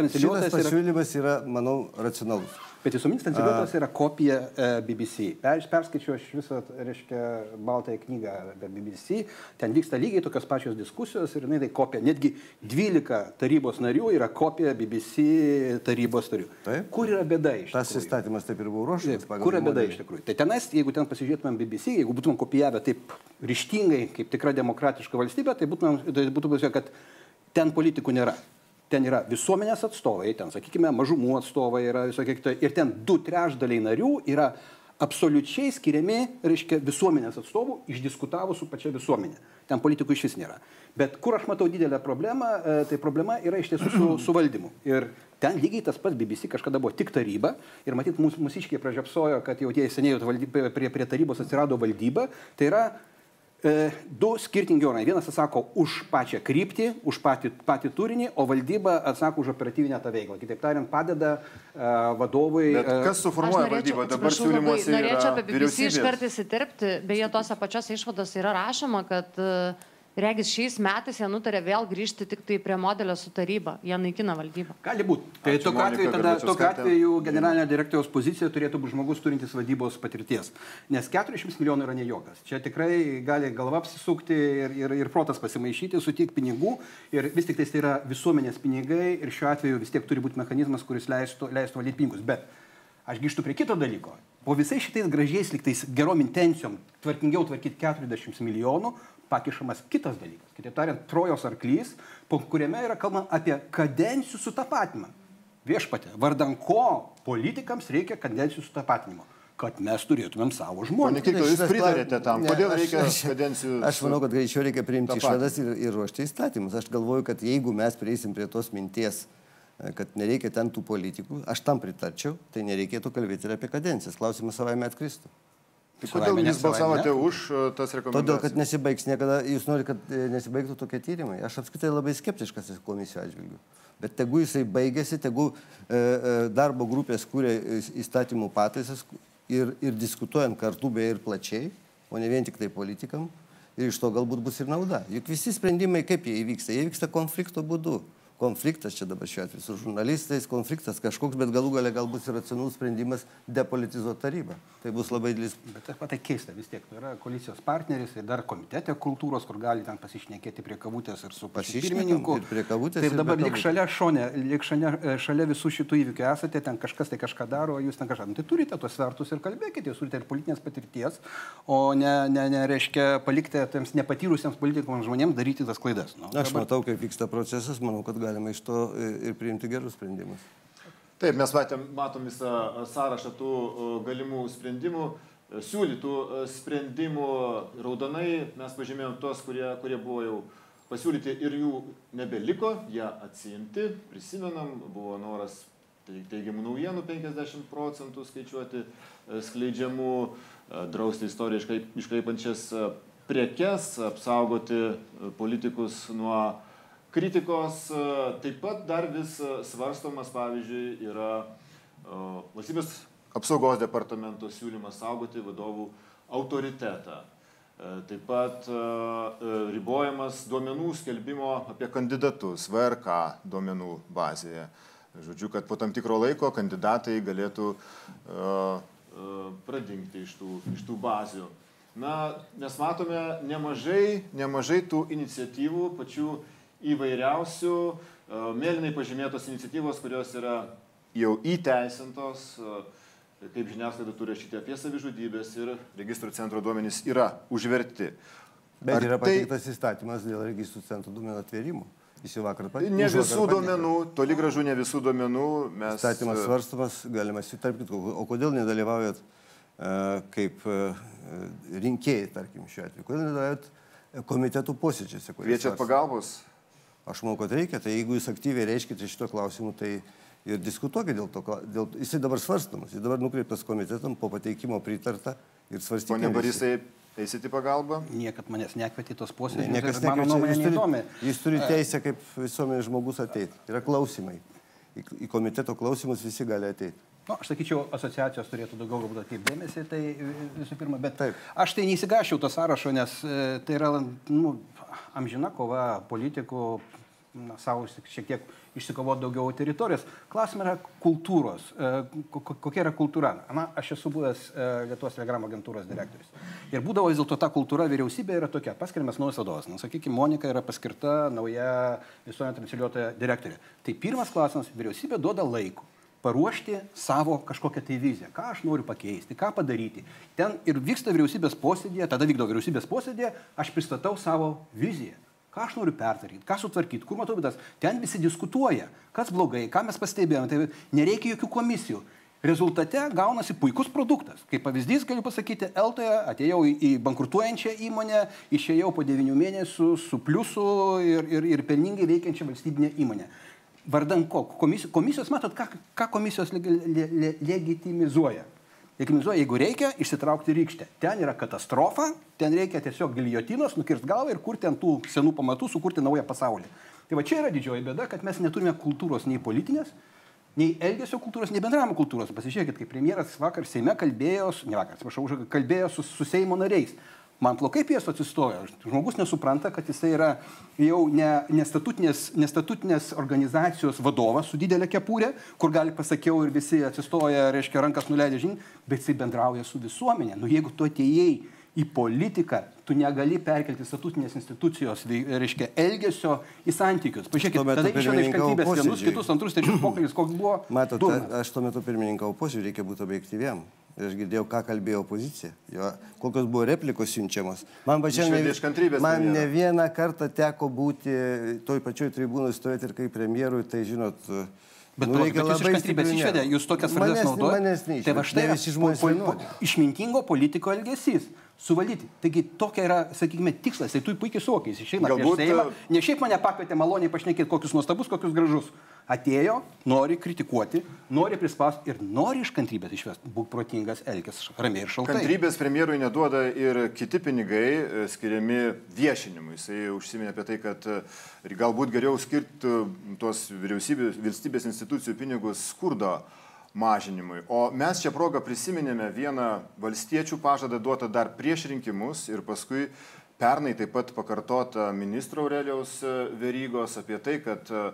transliuotojas šitas yra- pasiūlymas yra, manau, racionalus. Bet visuominis transliuotojas yra kopija e, BBC. Per, perskaičiau aš visą, reiškia, baltąją knygą apie BBC. Ten vyksta lygiai tokios pačios diskusijos ir jinai tai kopija. Netgi 12 tarybos narių yra kopija BBC tarybos narių. Taip. Kur yra bėda iš Tas įstatymas taip ir buvo ruoštas. pagal Kur yra bėda iš tikrųjų? Tai tenais, jeigu ten pasižiūrėtumėm BBC, jeigu būtumėm kopijavę taip ryštingai, kaip tikra demokratiška valstybė, tai, būtumėm, tai būtų pasakė, kad ten politikų nėra. Ten yra visuomenės atstovai, ten, sakykime, mažumų atstovai yra visokie kiti. Ir ten du trešdaliai narių yra absoliučiai skiriami, reiškia, visuomenės atstovų, išdiskutavo su pačia visuomenė. Ten politikų iš vis nėra. Bet kur aš matau didelę problemą, e, tai problema yra iš tiesų su, su valdymu. Ir ten lygiai tas pats BBC kažkada buvo tik taryba. Ir matyt, mūsų mūsiškiai pražiopsojo, kad jau tie seniai valdyba, prie, prie tarybos atsirado valdyba. Tai yra du skirtingi orai. Vienas atsako už pačią kryptį, už patį, patį turinį, o valdyba atsako už operatyvinę tą veiklą. Kitaip tariant, padeda e, vadovui. Bet e, kas suformuoja valdybą? Dabar siūlymuose norėčiau apie BBC iškart įsiterpti. Beje, tose pačiose išvadose yra rašoma, kad uh, regis šiais metais jie nutarė vėl grįžti tik tai prie modelio su taryba. Jie naikina valdybą. Gali būti. Tai tokiu atveju, tada, tokiu atveju generalinio direktoriaus pozicija turėtų būti žmogus turintis vadybos patirties. Nes 400 milijonų yra ne jokas. Čia tikrai gali galva apsisukti ir, ir, ir protas pasimaišyti, sutik pinigų. Ir vis tik tai yra visuomenės pinigai ir šiuo atveju vis tiek turi būti mechanizmas, kuris leistų, leistų valdyti pinigus. Bet aš grįžtu prie kito dalyko. Po visais šitais gražiais liktais gerom intencijom tvarkingiau tvarkyti 40 milijonų, pakišamas kitas dalykas. Kitaip tariant, trojos arklys, po kuriame yra kalbama apie kadencijų sutapatinimą. Viešpatė, vardan ko politikams reikia kadencijų sutapatinimo? kad mes turėtumėm savo Pone žmonės. Kirkil, jūs pritarėte tam. Ne, Kodėl aš- reikia aš- kadencijų? Aš manau, kad greičiau reikia priimti išvadas ir, ir ruošti įstatymus. Aš galvoju, kad jeigu mes prieisim prie tos minties, e, kad nereikia ten tų politikų, aš tam pritarčiau, tai nereikėtų kalbėti ir apie kadencijas. Klausimas savaime atkristų. Tai kodėl jūs balsavote už e, tas Todėl, rekomendacijas? kad nesibaigs niekada, jūs norite, kad e, nesibaigtų tokie tyrimai. Aš apskritai labai skeptiškas komisijų atžvilgių. Bet tegu jisai baigėsi, tegu e, e, darbo grupės kūrė įs- įstatymų pataisas ir, ir diskutuojant kartu beje ir plačiai, o ne vien tik tai politikam. Ir iš to galbūt bus ir nauda. Juk visi sprendimai, kaip jie įvyksta, jie vyksta konflikto būdu. Konfliktas čia dabar šiuo atveju su žurnalistais, konfliktas kažkoks, bet galų gale galbūt ir racionalus sprendimas depolitizuoti tarybą. Tai bus labai didelis Bet tas patai keista vis tiek. Tai yra koalicijos partneris ir dar komitete kultūros, kur gali ten pasišnekėti prie kavutės ir su pačiu Pasišnekam pirmininku. ir prie kavutės, Taip dabar lik šalia šonė, lik šalia, e, šalia visų šitų įvykių esate, ten kažkas tai kažką daro, jūs ten kažką. Nu, tai turite tuos svertus ir kalbėkite, jūs turite ir politinės patirties, o ne, ne, ne reiškia palikti tiems nepatyrusiems politikams žmonėms daryti tas klaidas. Nu, Aš dabar- matau, kaip vyksta procesas, manau, kad galima iš to e, ir priimti gerus sprendimus. Taip, mes matėm, matom visą e, sąrašą tų e, galimų sprendimų, siūlytų sprendimų raudonai. Mes pažymėjom tuos, kurie, kurie buvo jau pasiūlyti ir jų nebeliko, jie atsiimti. Prisimenam, buvo noras teigiamų naujienų 50 procentų skaičiuoti skleidžiamų, drausti istoriją e, prekes, apsaugoti politikus nuo kritikos. e, Taip pat dar vis e, svarstomas, pavyzdžiui, yra e, valstybės apsaugos departamento siūlymas saugoti vadovų autoritetą. Taip pat ribojamas duomenų skelbimo apie kandidatus VRK duomenų bazėje. Žodžiu, kad po tam tikro laiko kandidatai galėtų pradingti iš tų, iš tų bazių. Na, mes matome nemažai, nemažai tų iniciatyvų, pačių įvairiausių, uh, mėlynai pažymėtos iniciatyvos, kurios yra jau įteisintos, uh, kaip žiniasklaida turi rašyti apie savižudybės ir registrų centro duomenys yra užverti. Bet Ar yra tai- pateiktas įstatymas dėl registrų centro duomenų atvėrimo. Jis jau vakar pat- Ne visų duomenų, toli gražu ne visų duomenų mes. Įstatymas e, svarstamas, galima sitarpti, o kodėl nedalyvaujat e, kaip e, rinkėjai, tarkim, šiuo atveju, kodėl nedalyvaujat komitetų posėdžiuose? Kviečiat svarstomi? pagalbos? Aš manau, kad reikia, tai jeigu jūs aktyviai reiškite šito klausimu, tai ir diskutuokite dėl to, dėl, jisai dabar svarstamas, jis dabar nukreiptas komitetam, po pateikimo pritarta ir svarstyti. Pone Barisai, eisit į pagalbą? Niekad manęs nekvietė tos Ne, posėdžius. niekas ir mano nuomonė jis turi, neįdomi. jis turi teisę kaip visuomenės žmogus ateiti. Yra klausimai. Į, į komiteto klausimus visi gali ateiti. Nu, aš sakyčiau, asociacijos turėtų daugiau galbūt atkreipdėmėsi, tai visų pirma, bet Taip. aš tai neįsigašiau to sąrašo, nes e, tai yra nu, amžina kova politikų na, savo šiek tiek išsikovoti daugiau teritorijos. Klausimas yra kultūros. E, ko- ko- Kokia yra kultūra? Na, aš esu buvęs e, Lietuvos telegramo agentūros direktorius. Ir būdavo vis dėlto ta kultūra vyriausybė yra tokia. Paskiriamas naujas vadovas. Na, sakykime, Monika yra paskirta nauja visuomenė transliuotoja direktorė. Tai pirmas klausimas, vyriausybė duoda laiko paruošti savo kažkokią tai viziją, ką aš noriu pakeisti, ką padaryti. Ten ir vyksta vyriausybės posėdėje, tada vykdo vyriausybės posėdėje, aš pristatau savo viziją. Ką aš noriu pertvarkyti, ką sutvarkyti, kur matau bėdas. Ten visi diskutuoja, kas blogai, ką mes pastebėjome. Tai nereikia jokių komisijų. Rezultate gaunasi puikus produktas. Kaip pavyzdys galiu pasakyti, Eltoje atėjau į, bankrutuojančią įmonę, išėjau po devinių mėnesių su pliusu ir, ir, ir pelningai veikiančią valstybinę įmonę. Vardan ko? Komisijos, komisijos matot, ką, ką komisijos leg, le, le, legitimizuoja. Legitimizuoja, jeigu reikia, išsitraukti rykštę. Ten yra katastrofa, ten reikia tiesiog giliotinos, nukirsti galvą ir kurti ant tų senų pamatų, sukurti naują pasaulį. Tai va čia yra didžioji bėda, kad mes neturime kultūros nei politinės, nei elgesio kultūros, nei bendravimo kultūros. Pasižiūrėkit, kaip premjeras vakar Seime kalbėjo, ne vakar, atsiprašau, kalbėjo su, su Seimo nariais. Man plaukai piesto atsistojo. Žmogus nesupranta, kad jisai yra jau ne, nestatutinės, nestatutinės organizacijos vadovas su didelė kepurė, kur gali pasakiau ir visi atsistoja, reiškia, rankas nuleidžia žinią, bet jisai bendrauja su visuomenė. Nu, jeigu tu atėjai į politiką, tu negali perkelti statutinės institucijos, reiškia, elgesio į santykius. Pažiūrėkit, Tuo metu tada išėmė iš kantrybės vienus, kitus, antrus, trečius pokalbis, koks buvo. Matot, aš tuo metu pirmininkau posėdžiui, reikia būti objektyviam. Ir aš girdėjau, ką kalbėjo opozicija, jo, kokios buvo replikos siunčiamos. Man pačiam kantrybės man ne vieną kartą teko būti toj pačioj tribūnai stovėti ir kaip premjerui, tai žinot, Bet, Nu, reikia bet jūs labai stipriai išvedė, jūs tokias frazes naudojate. Tai va štai Ne po- po- vienodi. išmintingo politiko elgesys. Suvaldyti. Taigi tokia yra, sakykime, tikslas. Tai tu puikiai suvokiai. Jis išeina Galbūt, prieš Seimą. e, Ne šiaip mane pakvietė maloniai pašnekėti, kokius nuostabus, kokius gražus. Atėjo, nori kritikuoti, nori prispausti ir nori iš kantrybės išvesti. Būk protingas, elkis ramiai ir šaltai. Kantrybės premjerui neduoda ir kiti pinigai e, skiriami viešinimui. Jisai užsiminė apie tai, kad e, galbūt geriau skirti tuos vyriausybės, valstybės institucijų pinigus skurdo mažinimui. O mes šią progą prisiminėme vieną valstiečių pažadą duotą dar prieš rinkimus ir paskui pernai taip pat pakartota ministro Aurelijaus e, Verygos apie tai, kad e,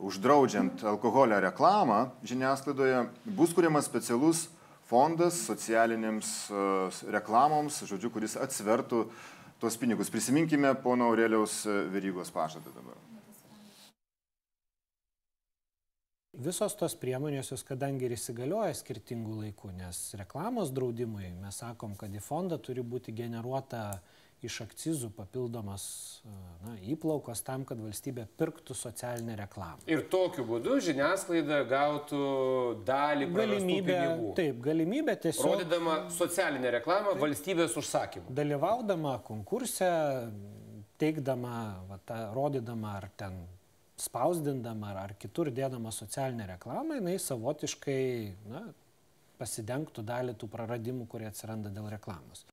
uždraudžiant alkoholio reklamą žiniasklaidoje bus kuriamas specialus fondas socialinėms e, reklamoms, žodžiu, kuris atsvertų tuos pinigus. Prisiminkime pono Aurelijaus e, Verygos pažadą dabar. Visos tos priemonės, jos kadangi ir įsigalioja skirtingų laikų, nes reklamos draudimui mes sakom, kad į fondą turi būti generuota iš akcizų papildomas na, įplaukos tam, kad valstybė pirktų socialinę reklamą. Ir tokiu būdu žiniasklaida gautų dalį Galimybė, pinigų. taip, galimybė tiesiog Rodydama socialinę reklamą valstybės užsakymų. dalyvaudama konkurse, teikdama, va, tą, rodydama ar ten spausdindama ar, ar kitur dėdama socialinę reklamą, jinai savotiškai na, pasidengtų dalį tų praradimų, kurie atsiranda dėl reklamos.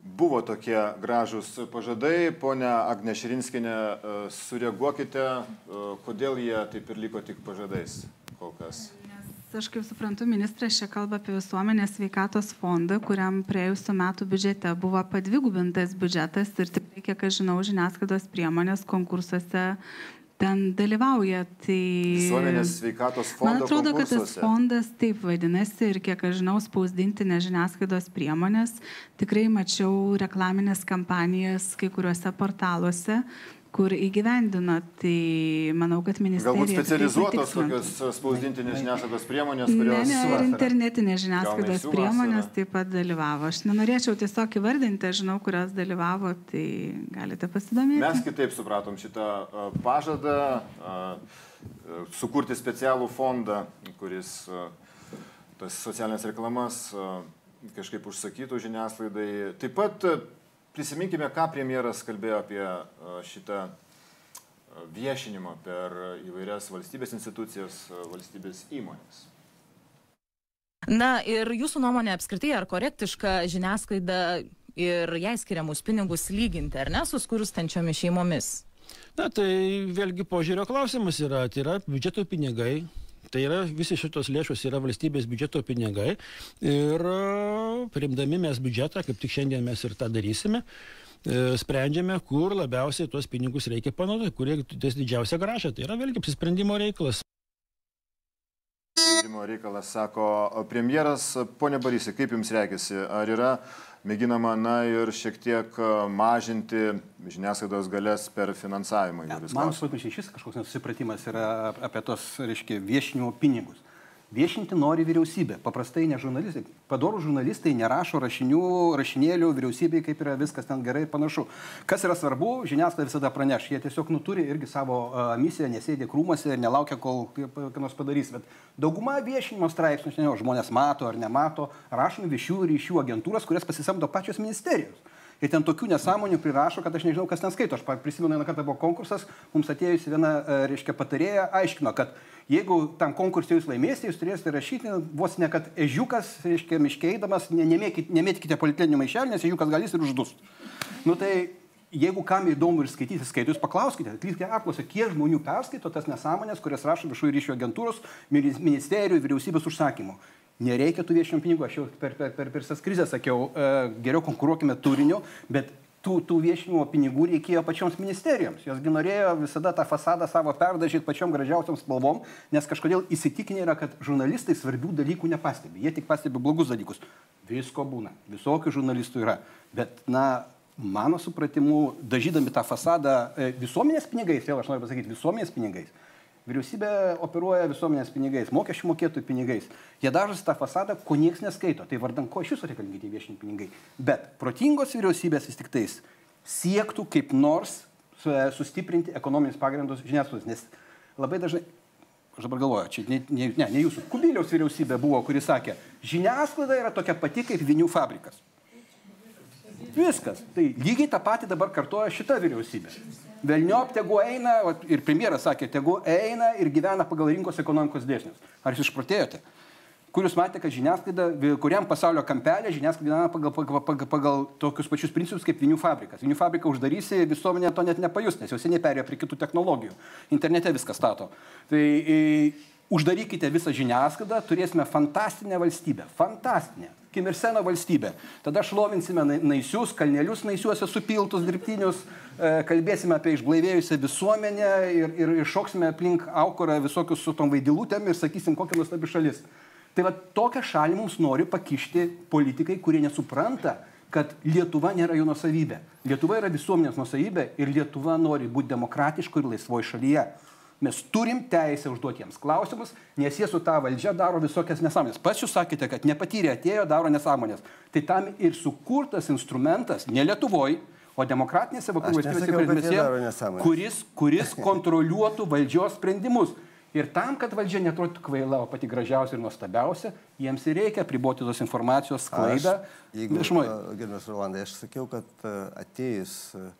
Buvo tokie gražūs pažadai, ponia Agneširinskinė, e, sureaguokite, e, kodėl jie taip ir liko tik pažadais kol kas. Aš kaip suprantu, ministras čia kalba apie visuomenės sveikatos fondą, kuriam praėjusiu metu biudžete buvo padvigubintas biudžetas ir tikrai, kiek aš žinau, žiniasklaidos priemonės konkursuose ten dalyvauja. Tai... Visuomenės sveikatos fondo Man atrodo, kad tas fondas taip vadinasi ir kiek aš žinau, spausdintinė žiniasklaidos priemonės. Tikrai mačiau reklaminės kampanijas kai kuriuose portaluose, kur įgyvendino. Tai manau, kad ministerija. Galbūt specializuotos patikslintų. tokios spausdintinės žiniasklaidos priemonės, Ne, kurios... ne, ir internetinės žiniasklaidos ne priemonės siūlas taip pat dalyvavo. Aš nenorėčiau tiesiog įvardinti, žinau, kurios dalyvavo, tai galite pasidomėti. Mes kitaip supratom šitą a, pažadą a, sukurti specialų fondą, kuris tas socialinės reklamas kažkaip užsakytų žiniasklaidai. Taip pat prisiminkime, ką premjeras kalbėjo apie a, šitą a, viešinimą per įvairias valstybės institucijas, a, valstybės įmonės. Na ir jūsų nuomonė apskritai, ar korektiška žiniasklaida ir jai skiriamus pinigus lyginti, ar ne, su skurstančiomis šeimomis? Na tai vėlgi požiūrio klausimas yra, tai yra biudžeto pinigai. Tai yra, visi šitos lėšos yra valstybės biudžeto pinigai ir e, priimdami mes biudžetą, kaip tik šiandien mes ir tą darysime, e, sprendžiame, kur labiausiai tuos pinigus reikia panaudoti, kurie turės didžiausią gražą. Tai yra vėlgi apsisprendimo reikalas. Reikalas, sako premjeras. Pone Barysai, kaip jums reikėsi? Ar yra mėginama, na ir šiek tiek mažinti žiniasklaidos galės per finansavimą? įvairius Man supratimas šis kažkoks nesusipratimas yra apie tos, reiškia, viešinimo pinigus. Viešinti nori vyriausybė, paprastai ne žurnalistai. Padorų žurnalistai nerašo rašinių, rašinėlių vyriausybei, kaip yra viskas ten gerai ir panašu. Kas yra svarbu, žiniasklaida visada praneš. Jie tiesiog nuturi irgi savo uh, misiją, nesėdė krūmose ir nelaukia, kol ką nors padarys. Bet dauguma viešinimo straipsnių, nežinau, žmonės mato ar nemato, rašomi viešų ryšių agentūros, kurias pasisamdo pačios ministerijos. Ir ten tokių nesąmonių prirašo, kad aš nežinau, kas ten skaito. Aš prisimenu, vieną kartą buvo konkursas, mums atėjusi viena, reiškia, patarėja, aiškino, kad jeigu tam konkursui jūs laimėsite, jūs turėsite rašyti vos ne, kad ežiukas, reiškia, miškeidamas, ne, nemėkite, nemėtykite politinio maišelio, nes ežiukas galės ir uždus. Nu tai jeigu kam įdomu ir skaityti, skaitų, jūs paklauskite, atlikite apklausą, kiek žmonių perskaito tas nesąmonės, kurias rašo viešųjų ryšių agentūros, minis- ministerijų, vyriausybės užsakymų. Nereikia tų viešinimo pinigų, aš jau per, per, per, per visas krizės sakiau, e, geriau konkuruokime turiniu, bet tų, tų viešinimo pinigų reikėjo pačioms ministerijoms. Josgi norėjo visada tą fasadą savo perdažyti pačiom gražiausiam spalvom, nes kažkodėl įsitikinę yra, kad žurnalistai svarbių dalykų nepastebi. Jie tik pastebi blogus dalykus. Visko būna, visokių žurnalistų yra. Bet, na, mano supratimu, dažydami tą fasadą e, visuomenės pinigais, vėl aš noriu pasakyti, visuomenės pinigais. Vyriausybė operuoja visuomenės pinigais, mokesčių mokėtojų pinigais. Jie dažosi tą fasadą, ko niekas neskaito. Tai vardan ko iš viso reikalingi tie viešini pinigai. Bet protingos vyriausybės vis tik tais siektų kaip nors su- sustiprinti ekonominius pagrindus žiniasklaidos. Nes labai dažnai aš dabar galvoju, čia ne, ne, ne, ne jūsų, Kubiliaus vyriausybė buvo, kuris sakė, žiniasklaida yra tokia pati kaip vinių fabrikas. Viskas. Tai lygiai tą patį dabar kartoja šita vyriausybė. Velniop tegu eina, ir premjeras sakė, tegu eina ir gyvena pagal rinkos ekonomikos dėsnius. Ar jūs išprotėjote? Kur jūs matėte, kad žiniasklaida, kuriam pasaulio kampelė žiniasklaida pagal, pagal, pagal, pagal tokius pačius principus kaip vinių fabrikas. Vinių fabriką uždarysi, visuomenė to net nepajus, nes jau seniai perėjo prie kitų technologijų. Internete viską stato. Tai e, uždarykite visą žiniasklaidą, turėsime fantastinę valstybę. Fantastinę. Kimirseno valstybė. Tada šlovinsime naisius, kalnelius naisiuose supiltus dirbtinius, e, kalbėsime apie išblaivėjusią visuomenę ir, ir iššoksime aplink aukurą visokius su tom vaidilutėm ir sakysim, kokia nuostabi šalis. Tai va tokią šalį mums nori pakišti politikai, kurie nesupranta, kad Lietuva nėra jų nusavybė. Lietuva yra visuomenės nusavybė ir Lietuva nori būti demokratiško ir laisvoji šalyje. Mes turim teisę užduoti jiems klausimus, nes jie su ta valdžia daro visokias nesąmonės. Pats jūs sakėte, kad nepatyrė atėjo, daro nesąmonės. Tai tam ir sukurtas instrumentas, ne Lietuvoje, o demokratinėse vakarų valstybėse, kuris, kuris kontroliuotų valdžios sprendimus. Ir tam, kad valdžia netrodytų kvaila, o pati gražiausia ir nuostabiausia, jiems ir reikia priboti tos informacijos sklaidą. Aš, jeigu, gerbiamas Rolandai, aš sakiau, kad atėjus uh,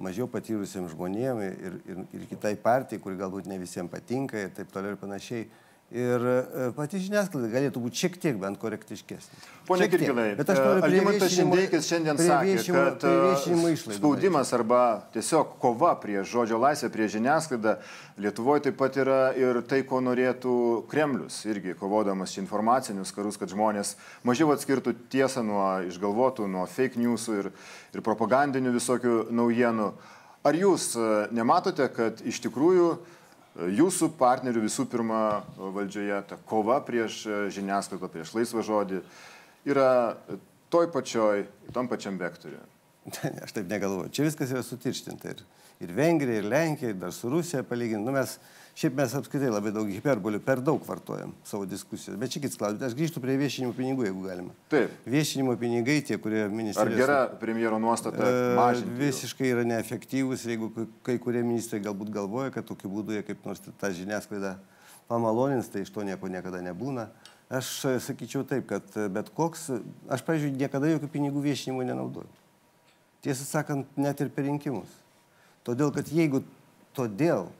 mažiau patyrusiems žmonėms ir, ir, ir kitai partijai, kuri galbūt ne visiems patinka ir taip toliau ir panašiai. Ir e, pati žiniasklaida galėtų būti šiek tiek bent korektiškesnė. Pone Kirkilai, bet aš noriu Algimantas Šindeikis šiandien sakė, kad e, spaudimas arba tiesiog kova prieš žodžio laisvę, prieš žiniasklaidą Lietuvoje taip pat yra ir tai, ko norėtų Kremlius, irgi kovodamas informacinius karus, kad žmonės mažiau atskirtų tiesą nuo išgalvotų, nuo fake newsų ir, ir propagandinių visokių naujienų. Ar jūs e, nematote, kad iš tikrųjų jūsų partnerių visų pirma valdžioje, ta kova prieš žiniasklaidą, prieš laisvą žodį yra toj pačioj, tom pačiam vektoriu. Aš taip negalvoju. Čia viskas yra sutirštinta. Ir, ir Vengrija, ir Lenkija, ir dar su Rusija palyginti. Nu, mes Šiaip mes apskritai labai daug hiperbolių per daug vartojam savo diskusijos. Bet čia kits klausimas, aš grįžtu prie viešinimo pinigų, jeigu galima. Taip. Viešinimo pinigai, tie, kurie ministerijos... Ar gera premjero nuostata mažinti? Visiškai yra neefektyvūs, jeigu kai kurie ministrai galbūt galvoja, kad tokiu būdu jie kaip nors tą žiniasklaidą pamalonins, tai iš to nieko niekada nebūna. Aš sakyčiau taip, kad bet koks, aš, pavyzdžiui, niekada jokių pinigų viešinimo nenaudoju. Tiesą sakant, net ir per rinkimus. Todėl, kad jeigu todėl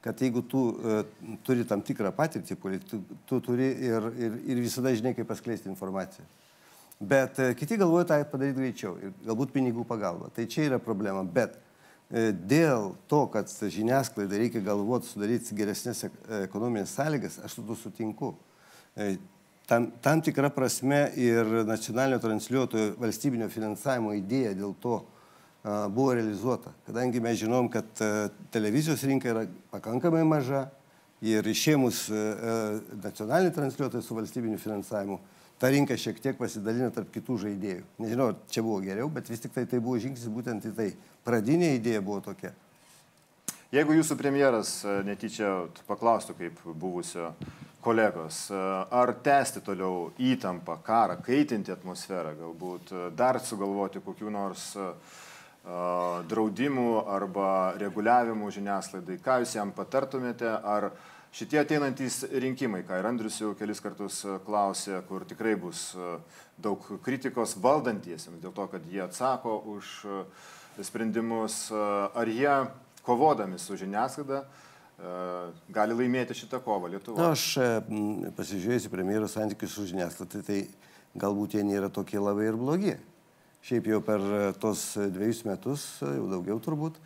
kad jeigu tu uh, turi tam tikrą patirtį, tu, tu turi ir, ir, ir visada žinai, kaip paskleisti informaciją. Bet uh, kiti galvoja tą padaryti greičiau ir galbūt pinigų pagalba. Tai čia yra problema. Bet uh, dėl to, kad žiniasklaidai reikia galvoti sudaryti geresnės ekonominės sąlygas, aš su tuo sutinku. Tam, tam tikra prasme ir nacionalinio transliuotojo valstybinio finansavimo idėja dėl to, uh, buvo realizuota. Kadangi mes žinom, kad televizijos rinka yra pakankamai maža ir išėmus nacionalinį transliuotoją su valstybiniu finansavimu, ta rinka šiek tiek pasidalina tarp kitų žaidėjų. Nežinau, ar čia buvo geriau, bet vis tik tai tai buvo žingsnis būtent į tai. Pradinė idėja buvo tokia. Jeigu jūsų premjeras netyčia paklaustų kaip buvusio kolegos, ar tęsti toliau įtampą, karą, kaitinti atmosferą, galbūt dar sugalvoti kokiu nors uh, draudimų arba reguliavimų žiniasklaidai. Ką jūs jam patartumėte, ar šitie ateinantys rinkimai, ką ir Andrius jau kelis kartus klausė, kur tikrai bus daug kritikos valdantiesiems dėl to, kad jie atsako už sprendimus, ar jie kovodami su žiniasklaida gali laimėti šitą kovą Lietuvoje? Na, aš pasižiūrėsiu premjero santykius su žiniasklaida, tai galbūt jie nėra tokie labai ir blogi. Šiaip jau per e, tos dviejus metus, e, jau daugiau turbūt,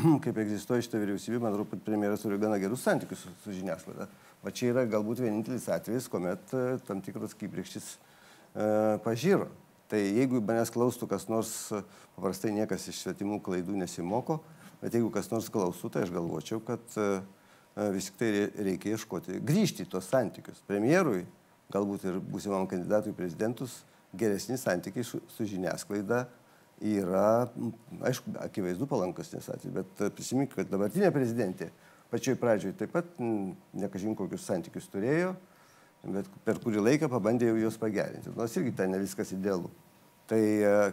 kaip egzistuoja šitą vyriausybę, man kad premjeras turi gana gerus santykius su, su žiniasklaida. Va čia yra galbūt vienintelis atvejis, kuomet e, tam tikros kybrekštis e, pažyro. Tai jeigu manęs klaustų kas nors, paprastai niekas iš svetimų klaidų nesimoko, bet jeigu kas nors klaustų, tai aš galvočiau, kad e, vis tik tai reikia ieškoti, grįžti į tos santykius. Premjerui, galbūt ir būsimam kandidatui prezidentus, geresni santykiai su, su žiniasklaida yra, aišku, akivaizdu palankesnis atvejis, bet prisimink, kad dabartinė prezidentė pačioj pradžioj taip pat nekažin kokius santykius turėjo, bet per kurį laiką pabandė jau juos pagerinti. Nors irgi ten ne viskas idealu. Tai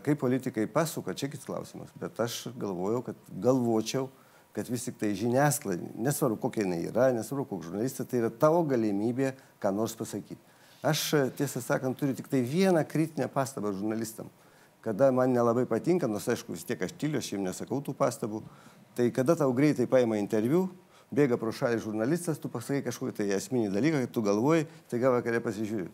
kaip politikai pasuka, čia kits klausimas, bet aš galvojau, kad galvočiau, kad vis tik tai žiniasklaida, nesvarbu kokia jinai yra, nesvarbu koks žurnalistas, tai yra tavo galimybė ką nors pasakyti. Aš tiesą sakant turiu tik tai vieną kritinę pastabą žurnalistam. Kada man nelabai patinka, nors aišku vis tiek aš tyliu, aš jiems nesakau tų pastabų, tai kada tau greitai paima interviu, bėga pro šalį žurnalistas, tu pasakai kažkokį tai esminį dalyką, kad tu galvoji, tai gal vakarė pasižiūri.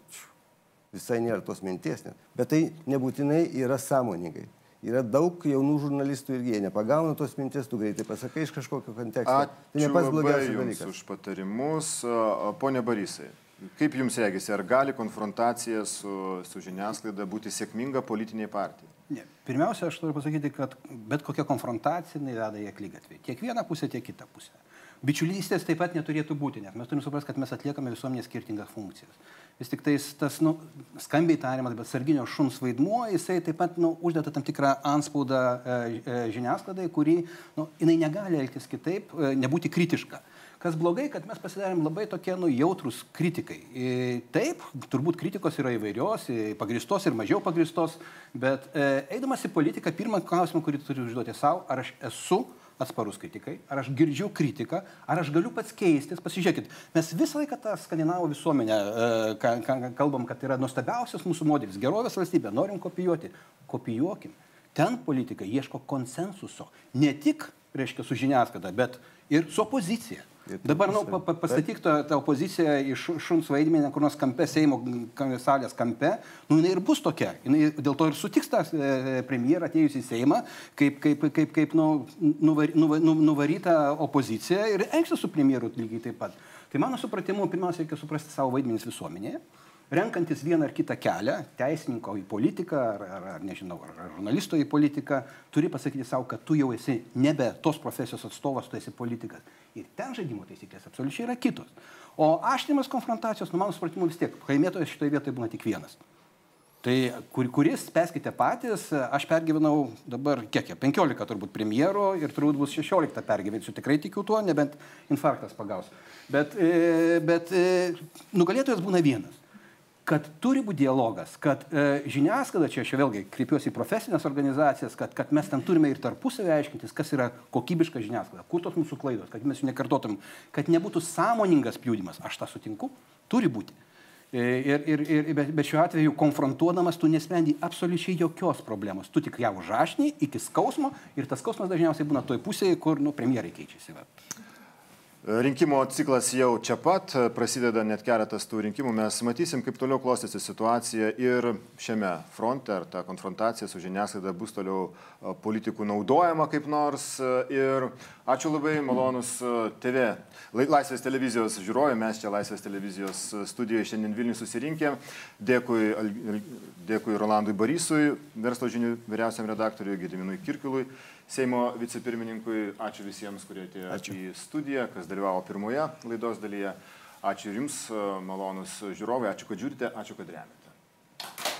Visai nėra tos minties net. Bet tai nebūtinai yra sąmoningai. Yra daug jaunų žurnalistų irgi jie nepagauna tos minties, tu greitai pasakai iš kažkokio konteksto. Tai ne pats blogiausias dalykas. už patarimus. A, Pone Barysai, kaip Jums regisi, ar gali konfrontacija su, su žiniasklaida būti sėkminga politiniai partijai? Ne. Pirmiausia, aš noriu pasakyti, kad bet kokia konfrontacija veda į aklygatvį. Tiek vieną pusę, tiek kitą pusę. Bičiulystės taip pat neturėtų būti, nes mes turime suprasti, kad mes atliekame visuomenės skirtingas funkcijas. Vis tik tais tas, nu, skambiai tariamas, bet sarginio šuns vaidmuo, jisai taip pat, nu, uždeda tam tikrą anspaudą e, e, žiniasklaidai, kuri, nu, jinai negali elgtis kitaip, e, nebūti kritiška. Kas blogai, kad mes pasidarėm labai tokie nu, jautrus kritikai. E, taip, turbūt kritikos yra įvairios, e, pagristos ir mažiau pagristos, bet e, eidamas į politiką, pirmą klausimą, kurį turiu užduoti savo, ar aš esu atsparus kritikai, ar aš girdžiu kritiką, ar aš galiu pats keistis. Pasižiūrėkit, mes visą laiką tą skandinavų visuomenę e, kalbam, kad yra nuostabiausias mūsų modelis, gerovės valstybė, norim kopijuoti. Kopijuokim. Ten politikai ieško konsensuso. Ne tik, reiškia, su žiniasklaida, bet ir su opozicija. Dabar, nu, pa, pa, pastatyk tą, tą opoziciją iš šuns vaidmenį, kur nors kampe, Seimo salės kampe, nu, jinai ir bus tokia. Jinai dėl to ir sutiks tą e, premjerą atėjus į Seimą, kaip, kaip, kaip, kaip nu, nuvar, nuvar, nuvaryta opozicija ir elgsis su premjeru lygiai taip pat. Tai mano supratimu, pirmiausia, reikia suprasti savo vaidmenis visuomenėje renkantis vieną ar kitą kelią, teisininko į politiką, ar, ar, ar nežinau, ar, ar žurnalisto į politiką, turi pasakyti savo, kad tu jau esi nebe tos profesijos atstovas, tu esi politikas. Ir ten žaidimo taisyklės absoliučiai yra kitos. O aštrimas konfrontacijos, nu mano supratimu vis tiek, laimėtojas šitoje vietoje būna tik vienas. Tai kur, kuris, spėskite patys, aš pergyvenau dabar kiek, 15 turbūt premjero ir turbūt bus 16 pergyvensiu, tikrai tikiu tuo, nebent infarktas pagaus. Bet, e, bet e, nugalėtojas būna vienas kad turi būti dialogas, kad e, žiniasklaida, čia aš vėlgi kreipiuosi į profesinės organizacijas, kad, kad mes ten turime ir tarpusavį aiškintis, kas yra kokybiška žiniasklaida, kur tos mūsų klaidos, kad mes jų nekartotum, kad nebūtų sąmoningas pjūdymas, aš tą sutinku, turi būti. E, ir, ir, ir, bet, bet šiuo atveju konfrontuodamas tu nesprendi absoliučiai jokios problemos. Tu tik ją užrašni iki skausmo ir tas skausmas dažniausiai būna toj pusėje, kur nu, premjerai keičiasi. Va. Rinkimo ciklas jau čia pat, prasideda net keletas tų rinkimų, mes matysim, kaip toliau klostysi situacija ir šiame fronte, ar ta konfrontacija su žiniasklaida bus toliau politikų naudojama kaip nors. Ir ačiū labai, malonus TV, Laisvės televizijos žiūrovai, mes čia Laisvės televizijos studijoje šiandien Vilnius susirinkėm. Dėkui, dėkui Rolandui Barysui, verslo žinių vyriausiam redaktoriui Gediminui Kirkilui. Seimo vicepirmininkui, ačiū visiems, kurie atėjo ačiū. į studiją, kas dalyvavo pirmoje laidos dalyje. Ačiū ir jums, malonus žiūrovai, ačiū, kad žiūrite, ačiū, kad remiate.